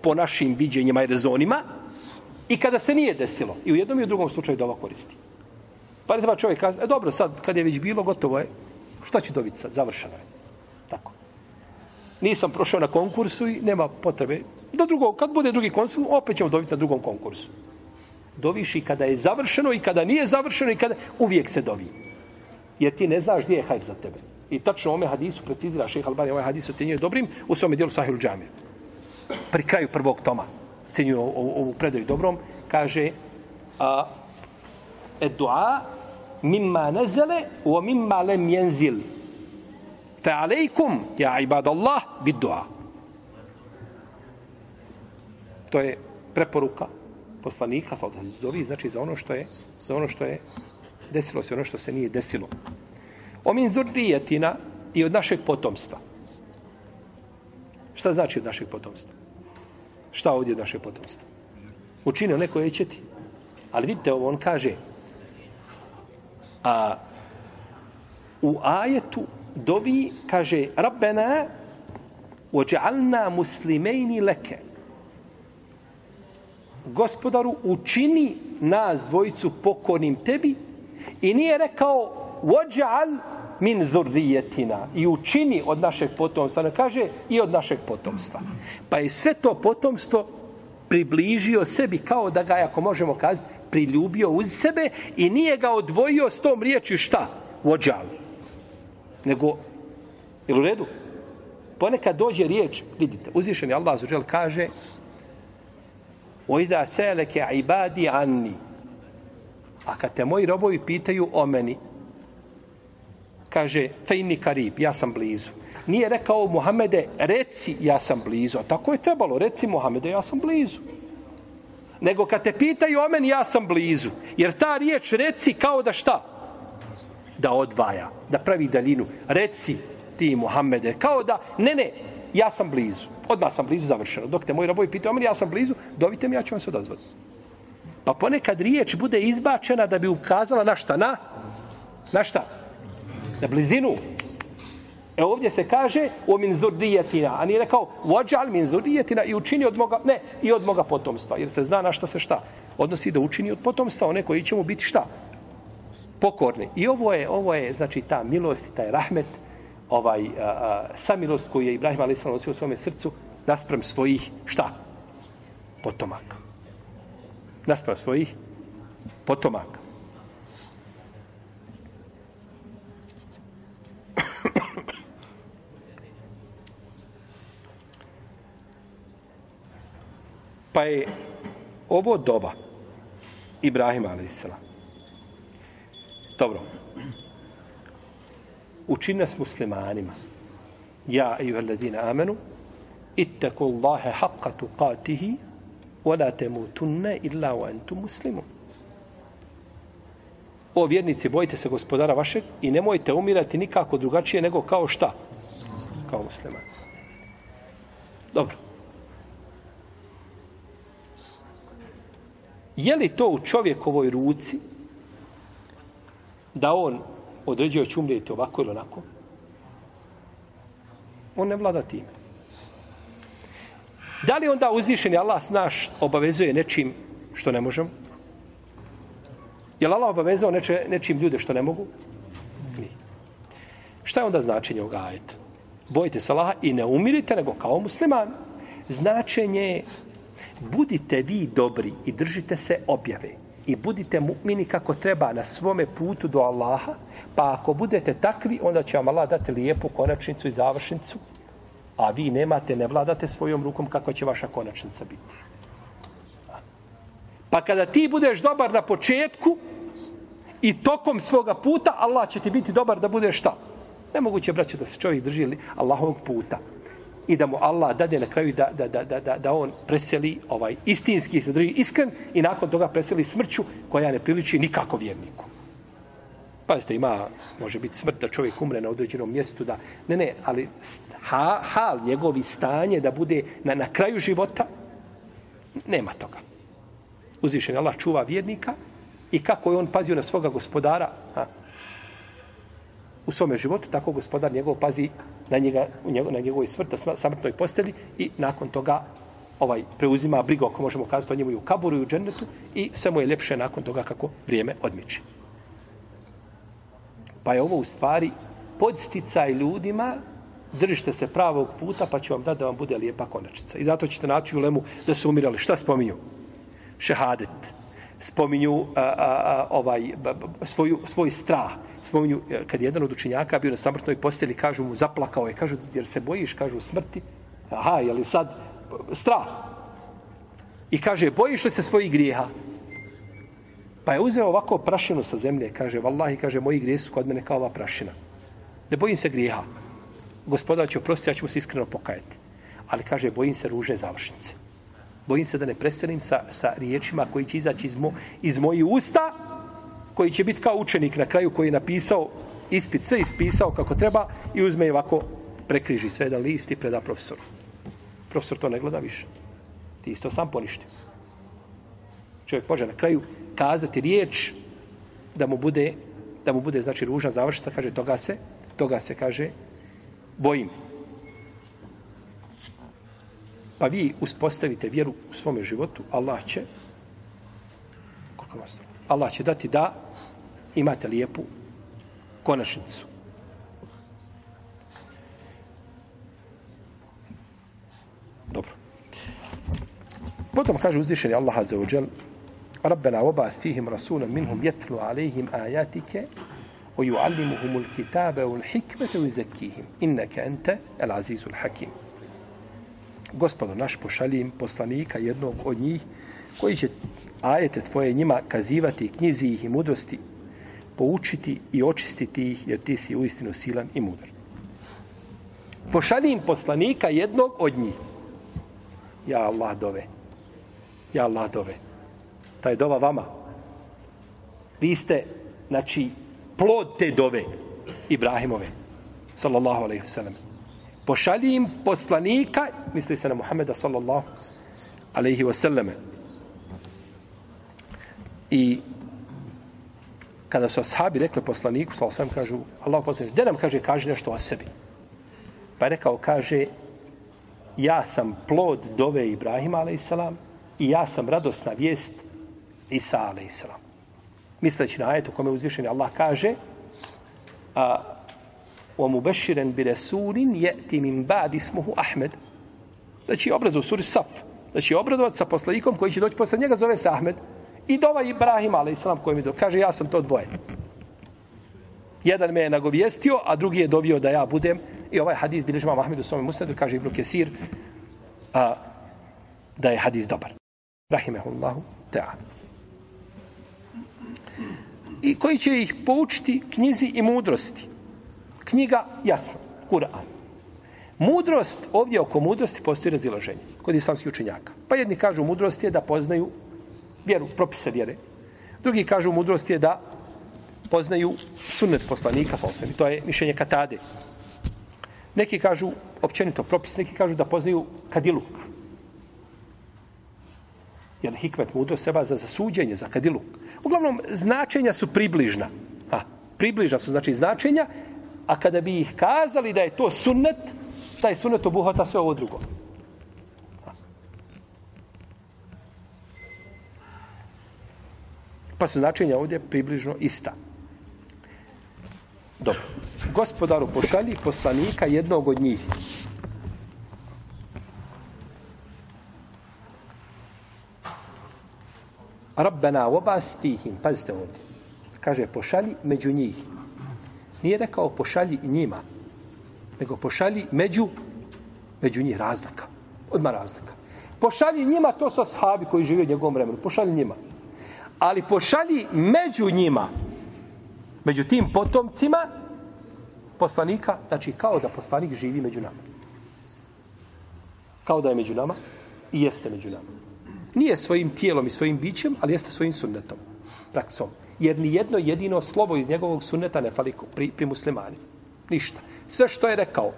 po našim viđenjima i rezonima i kada se nije desilo. I u jednom i u drugom slučaju dova koristi. Pa ne treba čovjek kazati, e dobro, sad kad je već bilo, gotovo je, šta će dobiti sad, završeno je. Tako. Nisam prošao na konkursu i nema potrebe. Do drugog, kad bude drugi konkurs, opet ćemo dobiti na drugom konkursu. Doviš i kada je završeno i kada nije završeno i kada uvijek se dovi. Jer ti ne znaš gdje je hajr za tebe. I tačno ome hadisu precizira šeha Albani, ovaj hadis ocjenjuje dobrim u svome dijelu Sahil Džamir. Pri kraju prvog toma ocjenjuje ovu, ovu predaju dobrom, kaže a, et dua mimma nezele o mimma lem jenzil. Fe alejkum, ja ibad Allah, bid dua. To je preporuka poslanika, sa zovi, znači za ono što je, za ono što je desilo se, ono što se nije desilo. O min zurdijetina i od našeg potomstva. Šta znači od našeg potomstva? Šta ovdje od našeg potomstva? Učinio neko je ćeti. Ali vidite, ovo on kaže, a u ajetu dovi kaže Rabbena ođa'alna muslimejni leke gospodaru učini nas dvojicu pokornim tebi i nije rekao ođa'al min zurrijetina i učini od našeg potomstva ne kaže i od našeg potomstva pa je sve to potomstvo približio sebi kao da ga, ako možemo kazati, priljubio uz sebe i nije ga odvojio s tom riječi šta? Vođal. Nego, je u redu? Ponekad dođe riječ, vidite, uzvišeni Allah zuđel kaže Ojda seleke ibadi anni. A kad te moji robovi pitaju o meni, kaže, fejni karib, ja sam blizu. Nije rekao Muhammede, reci, ja sam blizu. A tako je trebalo, reci Muhammede, ja sam blizu nego kad te pitaju o meni, ja sam blizu. Jer ta riječ reci kao da šta? Da odvaja, da pravi daljinu. Reci ti, Muhammede, kao da, ne, ne, ja sam blizu. Odmah sam blizu, završeno. Dok te moji raboj pitao, o ja sam blizu, dovite mi, ja ću vam se odazvati. Pa ponekad riječ bude izbačena da bi ukazala na šta? Na, na šta? Na blizinu. E ovdje se kaže o min zurdijetina, a nije rekao vođal min zurdijetina i učini od moga, ne, i od moga potomstva, jer se zna na šta se šta. Odnosi da učini od potomstva one koji će mu biti šta? Pokorni. I ovo je, ovo je znači, ta milost i taj rahmet, ovaj, a, a, samilost koju je Ibrahim a.s. Nosio u svome srcu, nasprem svojih, šta? Potomaka. Nasprem svojih potomaka. Pa je ovo doba Ibrahima a.s. Dobro. Učine s muslimanima. Ja, ejuha ladina amenu, ittaku Allahe haqqa tuqatihi, wala temutunne illa wa entum muslimun. O vjernici, bojite se gospodara vašeg i nemojte umirati nikako drugačije nego kao šta? Kao musliman. Dobro. Je li to u čovjekovoj ruci da on određuje će umrijeti ovako ili onako? On ne vlada time. Da li onda uzvišeni Allah naš obavezuje nečim što ne možemo? Je li Allah obavezao neče, nečim ljude što ne mogu? Nije. Šta je onda značenje ovoga ajeta? Bojite se Allaha i ne umirite nego kao musliman. Značenje je budite vi dobri i držite se objave i budite mu'mini kako treba na svome putu do Allaha, pa ako budete takvi, onda će vam Allah dati lijepu konačnicu i završnicu, a vi nemate, ne vladate svojom rukom kako će vaša konačnica biti. Pa kada ti budeš dobar na početku i tokom svoga puta, Allah će ti biti dobar da budeš šta? Nemoguće, braću, da se čovjek drži Allahovog puta i da mu Allah dade na kraju da, da, da, da, da, da on preseli ovaj istinski se drži iskren i nakon toga preseli smrću koja ne priliči nikako vjerniku. Pazite, ima, može biti smrt da čovjek umre na određenom mjestu, da, ne, ne, ali ha, hal, njegovi stanje da bude na, na kraju života, nema toga. Uzvišen Allah čuva vjernika i kako je on pazio na svoga gospodara, ha, u svome životu, tako gospodar njegov pazi na, njega, na njegovoj smrt, samrtnoj posteli i nakon toga ovaj preuzima brigu, ako možemo kazati o njemu i u kaburu i u džennetu i sve mu je ljepše nakon toga kako vrijeme odmiče. Pa je ovo u stvari podsticaj ljudima držite se pravog puta pa ću vam dati da vam bude lijepa konačnica. I zato ćete naći u lemu da su umirali. Šta spominju? Šehadet. spominju a, a, a, ovaj, b, b, svoju, svoj strah. Spominju, e, kad je jedan od učenjaka bio na samrtnoj posteli, kažu mu, zaplakao je, kažu, jer se bojiš, kažu, smrti. Aha, je li sad strah? I kaže, bojiš li se svojih grijeha? Pa je uzeo ovako prašinu sa zemlje, kaže, vallahi, kaže, moji grije su kod mene kao ova prašina. Ne bojim se grijeha. Gospoda će oprostiti, ja ću mu se iskreno pokajati. Ali kaže, bojim se ruže završnice. Bojim se da ne preselim sa, sa riječima koji će izaći iz, mo, iz mojih usta, koji će biti kao učenik na kraju koji je napisao ispit, sve ispisao kako treba i uzme i ovako prekriži sve jedan list i preda profesoru. Profesor to ne gleda više. Ti isto sam poništio. Čovjek može na kraju kazati riječ da mu bude da mu bude znači ružna završnica kaže toga se toga se kaže bojim pa vi uspostavite vjeru u svome životu Allah će koliko vas Allah će dati da imate lijepu konačnicu dobro potom kaže uzvišeni Allah azza wa jalla ربنا وبعث فيهم رسولا منهم يتلو عليهم آياتك ويعلمهم الكتاب والحكمة ويزكيهم إنك أنت العزيز الحكيم Gospodo naš pošalji poslanika jednog od njih koji će ajete tvoje njima kazivati knjizi ih i mudrosti poučiti i očistiti ih jer ti si uistinu silan i mudar. Pošalji im poslanika jednog od njih. Ja Allah dove. Ja Allah dove ta je dova vama. Vi ste, znači, plod te dove Ibrahimove, sallallahu alaihi wasallam. Pošalji im poslanika, misli se na Muhammeda, sallallahu alaihi wasallam. I kada su ashabi rekli poslaniku, sa alaihi kažu, Allah poslanik, gdje nam kaže, kaže nešto o sebi. Pa je rekao, kaže, ja sam plod dove Ibrahima, alaihi salam, i ja sam radosna vijest Isa a.s. Misleći na ajetu kome uzvišen Allah kaže a wa mubashiran bi rasulin yati min ba'd ismuhu Ahmed. Znači obraz u suri Saf. Znači obradovat sa poslanikom koji će doći posle njega zove se Ahmed. I dova Ibrahim a.s. koji mi do kaže ja sam to dvoje. Jedan me je nagovijestio, a drugi je dovio da ja budem. I ovaj hadis bilježi imam Ahmed u svome musnadu, kaže Ibn Kesir, a, da je hadis dobar. Rahimehullahu ta'ala i koji će ih poučiti knjizi i mudrosti. Knjiga, jasno, Kur'an. Mudrost, ovdje oko mudrosti postoji razilaženje kod islamskih učenjaka. Pa jedni kažu mudrost je da poznaju vjeru, propise vjere. Drugi kažu mudrost je da poznaju sunnet poslanika, salsvemi. to je mišljenje katade. Neki kažu općenito propis, neki kažu da poznaju kadiluk. Jer hikmet mudrost treba za zasuđenje, za kadiluk. Uglavnom, značenja su približna. A, približna su znači značenja, a kada bi ih kazali da je to sunnet, taj sunnet obuhvata sve ovo drugo. Pa su značenja ovdje približno ista. Dobro. Gospodaru pošalji poslanika jednog od njih. Rabbena obastihim, pazite ovdje, kaže pošalji među njih. Nije rekao pošalji njima, nego pošalji među, među njih razlika. Odmah razlika. Pošalji njima, to su sahabi koji žive u njegovom vremenu, pošalji njima. Ali pošalji među njima, među tim potomcima poslanika, znači kao da poslanik živi među nama. Kao da je među nama i jeste među nama. Nije svojim tijelom i svojim bićem, ali jeste svojim sunnetom, praksom. Jer ni jedno jedino slovo iz njegovog sunneta ne fali pri, pri muslimani. Ništa. Sve što je rekao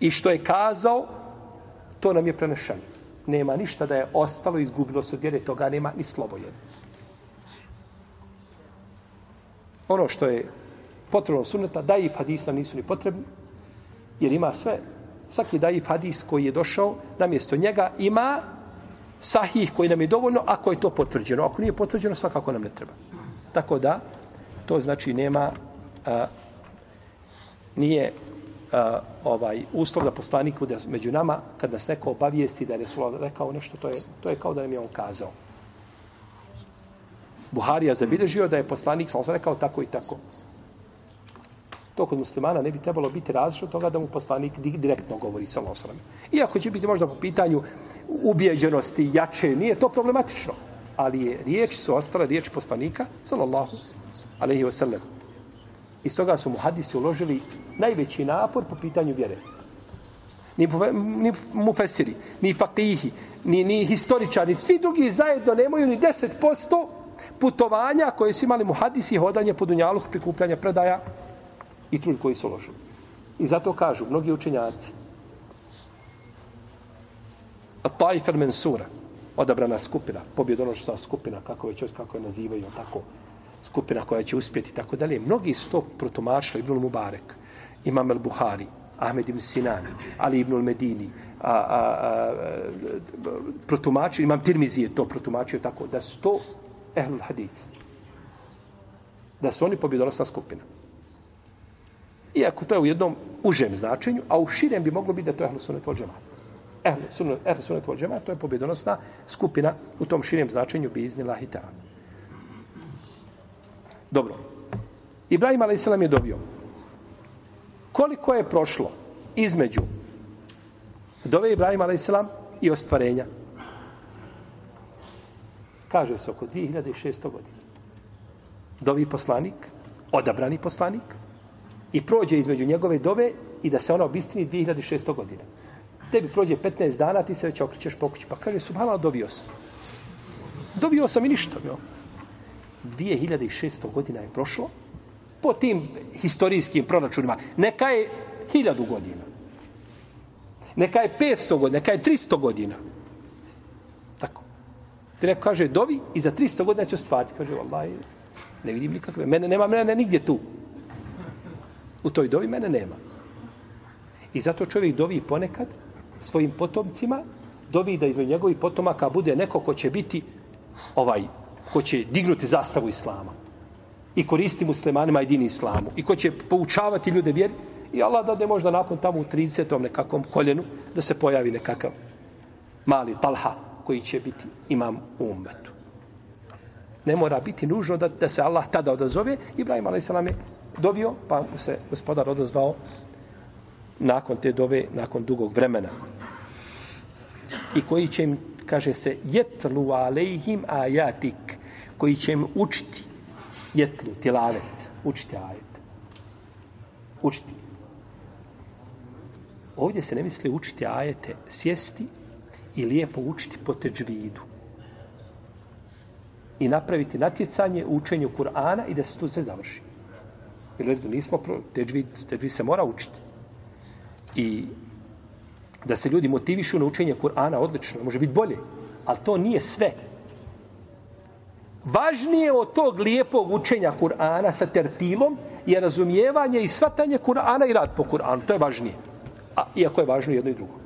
i što je kazao, to nam je prenešeno. Nema ništa da je ostalo izgubilo se od vjere, toga nema ni slovo jedno. Ono što je potrebno sunneta, da i hadisa nisu ni potrebni, jer ima sve, svaki daif hadis koji je došao, namjesto njega ima sahih koji nam je dovoljno ako je to potvrđeno. Ako nije potvrđeno, svakako nam ne treba. Tako da, to znači nema, a, nije a, ovaj uslov da poslanik bude među nama, kad nas neko obavijesti da je Resul rekao nešto, to je, to je kao da nam je on kazao. Buharija zabilježio da je poslanik, sam rekao tako i tako. To kod muslimana ne bi trebalo biti različno od toga da mu poslanik direktno govori sa losanom. Iako će biti možda po pitanju ubijeđenosti, jače, nije to problematično. Ali je riječ su ostala riječ poslanika, sallallahu alaihi wa sallam. Iz toga su mu hadisi uložili najveći napor po pitanju vjere. Ni, ni mufesiri, ni fakihi, ni, ni historičari, svi drugi zajedno nemaju ni 10% putovanja koje su imali muhadisi, hodanje po dunjalu, prikupljanja predaja i trud koji su ložili. I zato kažu mnogi učenjaci, a al-Mansura, odabrana skupina, pobjedonošta skupina, kako već čovjek, kako je nazivaju, tako, skupina koja će uspjeti, tako dalje. Mnogi su to protumačili, Ibn Mubarek, Imam el-Buhari, Ahmed ibn Sinan, Ali ibn al-Medini, a, a, a, protumačio, Imam Tirmizi je to protumačio tako, da su to ehlul hadis. Da su oni pobjedonosna skupina. Iako to je u jednom užem značenju, a u širem bi moglo biti da to je ehlul sunet vol džemat. Ehlul sunet vol džemat, to je pobjedonosna skupina u tom širem značenju bi iznila hita. Dobro. Ibrahim a.s. je dobio. Koliko je prošlo između dove Ibrahim a.s. i ostvarenja? Kaže se oko 2600 godina. Dovi poslanik, odabrani poslanik, i prođe između njegove dove i da se ona obistini 2600 godina. Tebi prođe 15 dana, ti se već okrićeš pokući. Pa kaže, subhala, dobio sam. Dobio sam i ništa. Jo. 2600 godina je prošlo po tim historijskim proračunima. Neka je 1000 godina. Neka je 500 godina, neka je 300 godina. Ti neko kaže, dovi i za 300 godina će ostvariti. Kaže, Allah, ne vidim nikakve. Mene nema, mene nigdje tu. U toj dovi mene nema. I zato čovjek dovi ponekad svojim potomcima, dovi da između njegovih potomaka bude neko ko će biti ovaj, ko će dignuti zastavu islama i koristi muslimanima jedini islamu i ko će poučavati ljude vjeri i Allah da možda nakon tamo u 30. nekakvom koljenu da se pojavi nekakav mali talha koji će biti imam u ummetu. Ne mora biti nužno da, da se Allah tada odazove. Ibrahim a.s. je dovio, pa se gospodar odazvao nakon te dove, nakon dugog vremena. I koji će im, kaže se, jetlu alejhim ajatik, koji će im učiti jetlu, tilavet, učiti ajet. Učiti. Ovdje se ne misli učiti ajete, sjesti i lijepo učiti po teđvidu. I napraviti natjecanje u učenju Kur'ana i da se to sve završi. Jer nismo, pro... teđvid, teđvid se mora učiti. I da se ljudi motivišu na učenje Kur'ana odlično, može biti bolje. Ali to nije sve. Važnije od tog lijepog učenja Kur'ana sa tertilom je razumijevanje i svatanje Kur'ana i rad po Kur'anu. To je važnije. A, iako je važno jedno i drugo.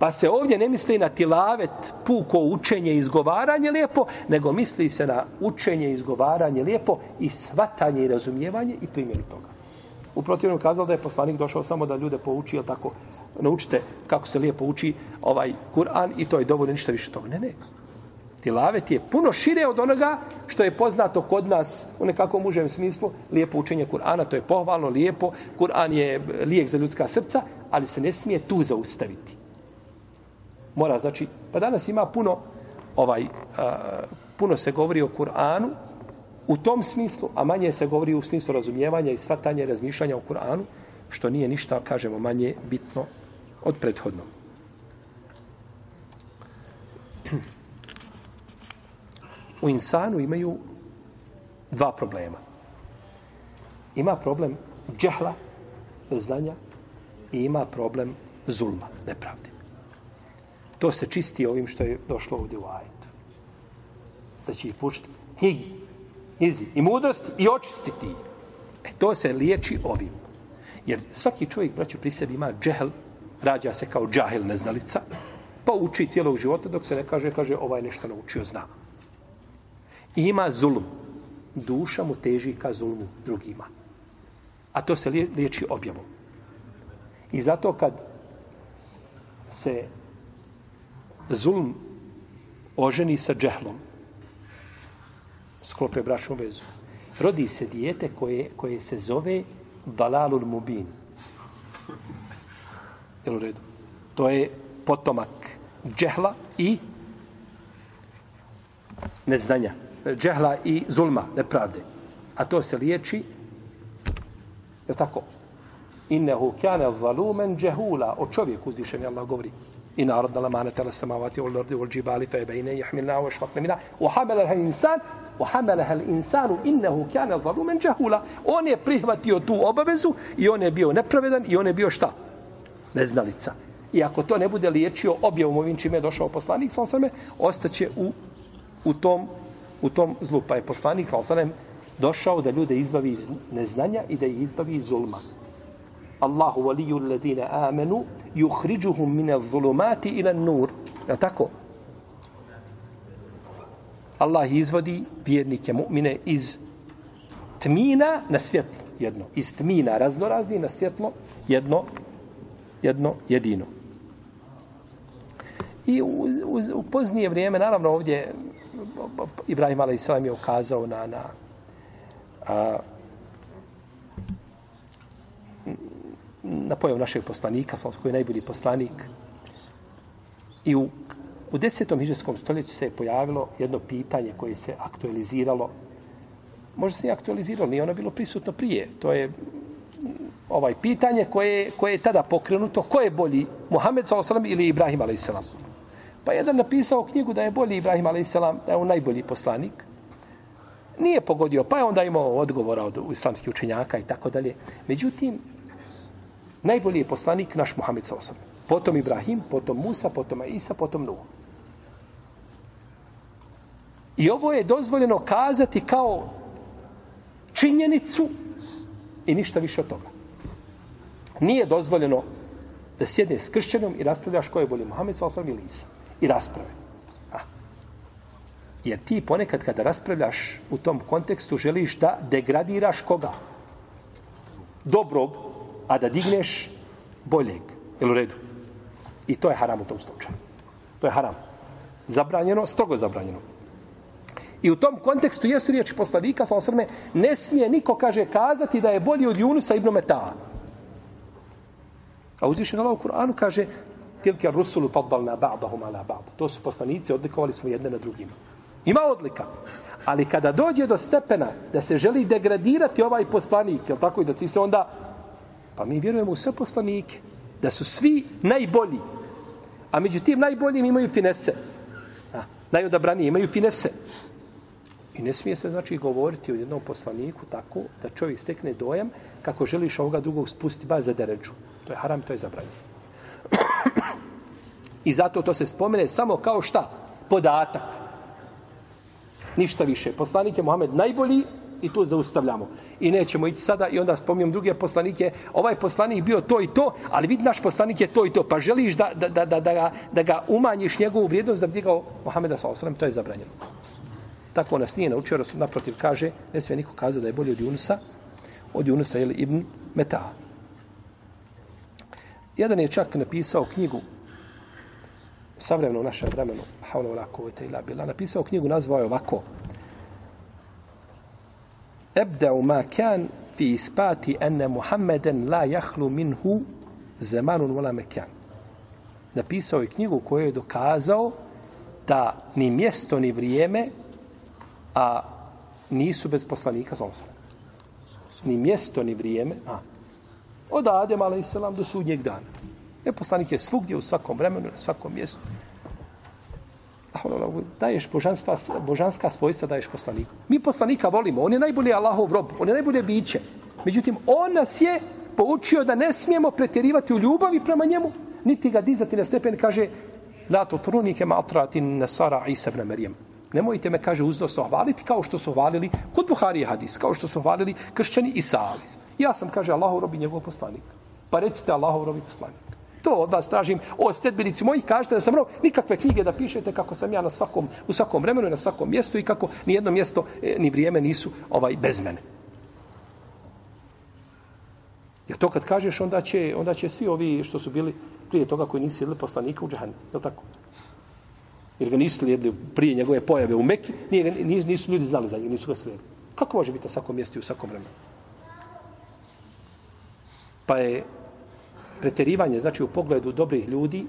Pa se ovdje ne misli na tilavet, puko učenje i izgovaranje lijepo, nego misli se na učenje i izgovaranje lijepo i svatanje i razumijevanje i primjeri toga. U protivnom kazao da je poslanik došao samo da ljude pouči, jel tako, naučite kako se lijepo uči ovaj Kur'an i to je dovoljno ništa više toga. Ne, ne. Tilavet je puno šire od onoga što je poznato kod nas u nekakvom užem smislu, lijepo učenje Kur'ana, to je pohvalno, lijepo, Kur'an je lijek za ljudska srca, ali se ne smije tu zaustaviti. Mora, znači, pa danas ima puno, ovaj, a, puno se govori o Kur'anu u tom smislu, a manje se govori u smislu razumijevanja i svatanja i razmišljanja o Kur'anu, što nije ništa, kažemo, manje bitno od prethodnog. U insanu imaju dva problema. Ima problem džahla, znanja, i ima problem zulma, nepravde. To se čisti ovim što je došlo ovdje u ajetu. Da će ih pušiti knjigi, knjizi i mudrosti i očistiti. E, to se liječi ovim. Jer svaki čovjek, braću, pri sebi ima džehl, rađa se kao džahil neznalica, pa uči cijelog života dok se ne kaže, kaže, ovaj nešto naučio, zna. I ima zulum. Duša mu teži ka zulmu drugima. A to se liječi objavom. I zato kad se zulm oženi sa džehlom, sklope bračnu vezu. Rodi se dijete koje, koje se zove Dalalul Mubin. Jel u redu? To je potomak džehla i neznanja. Džehla i zulma, nepravde. A to se liječi je tako? Innehu kjane valumen džehula. O čovjeku uzvišen je Allah govori. I narod na tala tele samavati u lordi u džibali fe bejne jahmilna u švakne mina. U hameleha insan u hameleha insanu innehu kjane zalumen džehula. On je prihvatio tu obavezu i on je bio nepravedan i on je bio šta? Neznalica. I ako to ne bude liječio objavom ovim čime je došao poslanik, sa sveme, ostaće u, u, tom, u tom zlu. Pa je poslanik, sam sveme, došao da ljude izbavi iz neznanja i da ih izbavi iz zulma. Allahu waliju amanu amenu min mine zulumati ila nur. Je tako? Allah izvodi vjernike mu'mine iz tmina na svjetlo jedno. Iz tmina raznorazni na svjetlo jedno, jedno jedino. I u, u, u poznije vrijeme, naravno ovdje Ibrahim a.s. je ukazao na, na a, na pojav našeg poslanika, koji je najbolji poslanik. I u, u desetom hiđarskom stoljeću se je pojavilo jedno pitanje koje se aktualiziralo. Možda se nije aktualiziralo, nije ono bilo prisutno prije. To je mm, ovaj pitanje koje, koje je tada pokrenuto. Ko je bolji, Muhammed s.a.v. ili Ibrahim a.s. Pa jedan napisao knjigu da je bolji Ibrahim a.s. da je on najbolji poslanik. Nije pogodio, pa je onda imao odgovora od islamskih učenjaka i tako dalje. Međutim, najbolji je poslanik naš Muhammed s.a.v. Potom Ibrahim, potom Musa, potom Isa, potom Nuh. I ovo je dozvoljeno kazati kao činjenicu i ništa više od toga. Nije dozvoljeno da sjedne s kršćanom i raspravljaš ko je bolji Muhammed s.a.v. ili Isa. I rasprave. A. Jer ti ponekad kada raspravljaš u tom kontekstu želiš da degradiraš koga? Dobrog, a da digneš boljeg. Jel u redu? I to je haram u tom slučaju. To je haram. Zabranjeno, strogo zabranjeno. I u tom kontekstu jesu riječi poslanika, sa osrme, ne smije niko, kaže, kazati da je bolji od Junusa ibn Meta'a. A uzvišen Allah u Kur'anu kaže, tilke rusulu fadbalna ba'dahum ala ba'd. To su poslanici, odlikovali smo jedne na drugima. Ima odlika. Ali kada dođe do stepena da se želi degradirati ovaj poslanik, je tako i da ti se onda... Pa mi vjerujemo u sve poslanike. Da su svi najbolji. A među tim najboljim imaju finese. A, najodabraniji imaju finese. I ne smije se znači govoriti o jednom poslaniku tako da čovjek stekne dojam kako želiš ovoga drugog spustiti baš za deređu. To je haram, to je zabranjeno. [CLEARS THROAT] I zato to se spomene samo kao šta? Podatak. Ništa više. Poslanik je Mohamed najbolji i tu zaustavljamo. I nećemo ići sada i onda spominjem druge poslanike. Ovaj poslanik bio to i to, ali vidi naš poslanik je to i to. Pa želiš da, da, da, da, da, ga, da ga umanjiš njegovu vrijednost da bi digao Mohameda s.a.v. to je zabranjeno. Tako nas nije naučio, Rasul naprotiv kaže, ne sve niko kaza da je bolji od Junusa, od Junusa ili Ibn Meta. Jedan je čak napisao knjigu savremeno u našem vremenu, haula wala kuvvete illa napisao knjigu nazvao je ovako: Ebda'u ma kan fi ispati anna Muhammeden la yakhlu minhu zamanun wala makan. Napisao je knjigu u kojoj je dokazao da ni mjesto ni vrijeme a nisu bez poslanika sa Ni mjesto ni vrijeme, a od Adem, selam do sudnjeg dana. Je poslanik je svugdje, u svakom vremenu, na svakom mjestu. Daješ božanstva, božanska svojstva, daješ poslaniku. Mi poslanika volimo, on je najbolji Allahov rob, on je najbolje biće. Međutim, on nas je poučio da ne smijemo pretjerivati u ljubavi prema njemu, niti ga dizati na stepen, kaže, la to trunike ma atratin nasara Isa ibn Marijem. Nemojte me, kaže, uzdosno hvaliti kao što su hvalili kod Buhari hadis, kao što su hvalili kršćani i Saaliz. Ja sam, kaže, Allahov robi njegov poslanik. Pa recite Allahov robi poslanik. To od vas tražim. O, stedbenici mojih, kažete da sam rob, nikakve knjige da pišete kako sam ja na svakom, u svakom vremenu i na svakom mjestu i kako ni jedno mjesto e, ni vrijeme nisu ovaj bez mene. Jer to kad kažeš, onda će, onda će svi ovi što su bili prije toga koji nisu jedli poslanika u džahanu. Je tako? jer ga nisu slijedili prije njegove pojave u Mekki, nije, nisu, nisu ljudi znali za njega, nisu ga slijedili. Kako može biti na svakom mjestu i u svakom vremenu? Pa je preterivanje, znači u pogledu dobrih ljudi,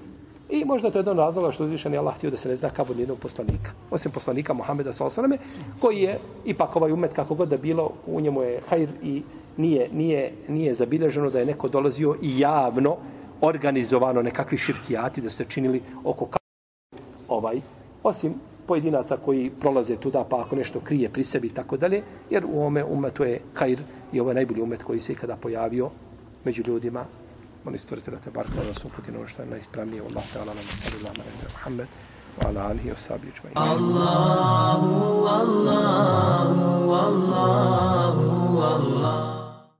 i možda to je jedan razloga što uzvišen je Allah htio da se ne zna kao od nijednog poslanika. Osim poslanika Muhameda sa osaname, koji je ipak ovaj umet kako god da bilo, u njemu je hajr i nije, nije, nije zabilježeno da je neko dolazio i javno organizovano nekakvi širkijati da se činili oko ka ovaj, osim pojedinaca koji prolaze tuda pa ako nešto krije pri sebi i tako dalje, jer u ome umetu je hajr i ovo je najbolji umet koji se ikada pojavio među ljudima. Molim stvoritelja te bar da nas uputi na ono što je najispravnije. Allah te ala nam sallallahu alaihi wa Muhammed wa ala alihi wa sahbihi ajma'in. الله الله الله الله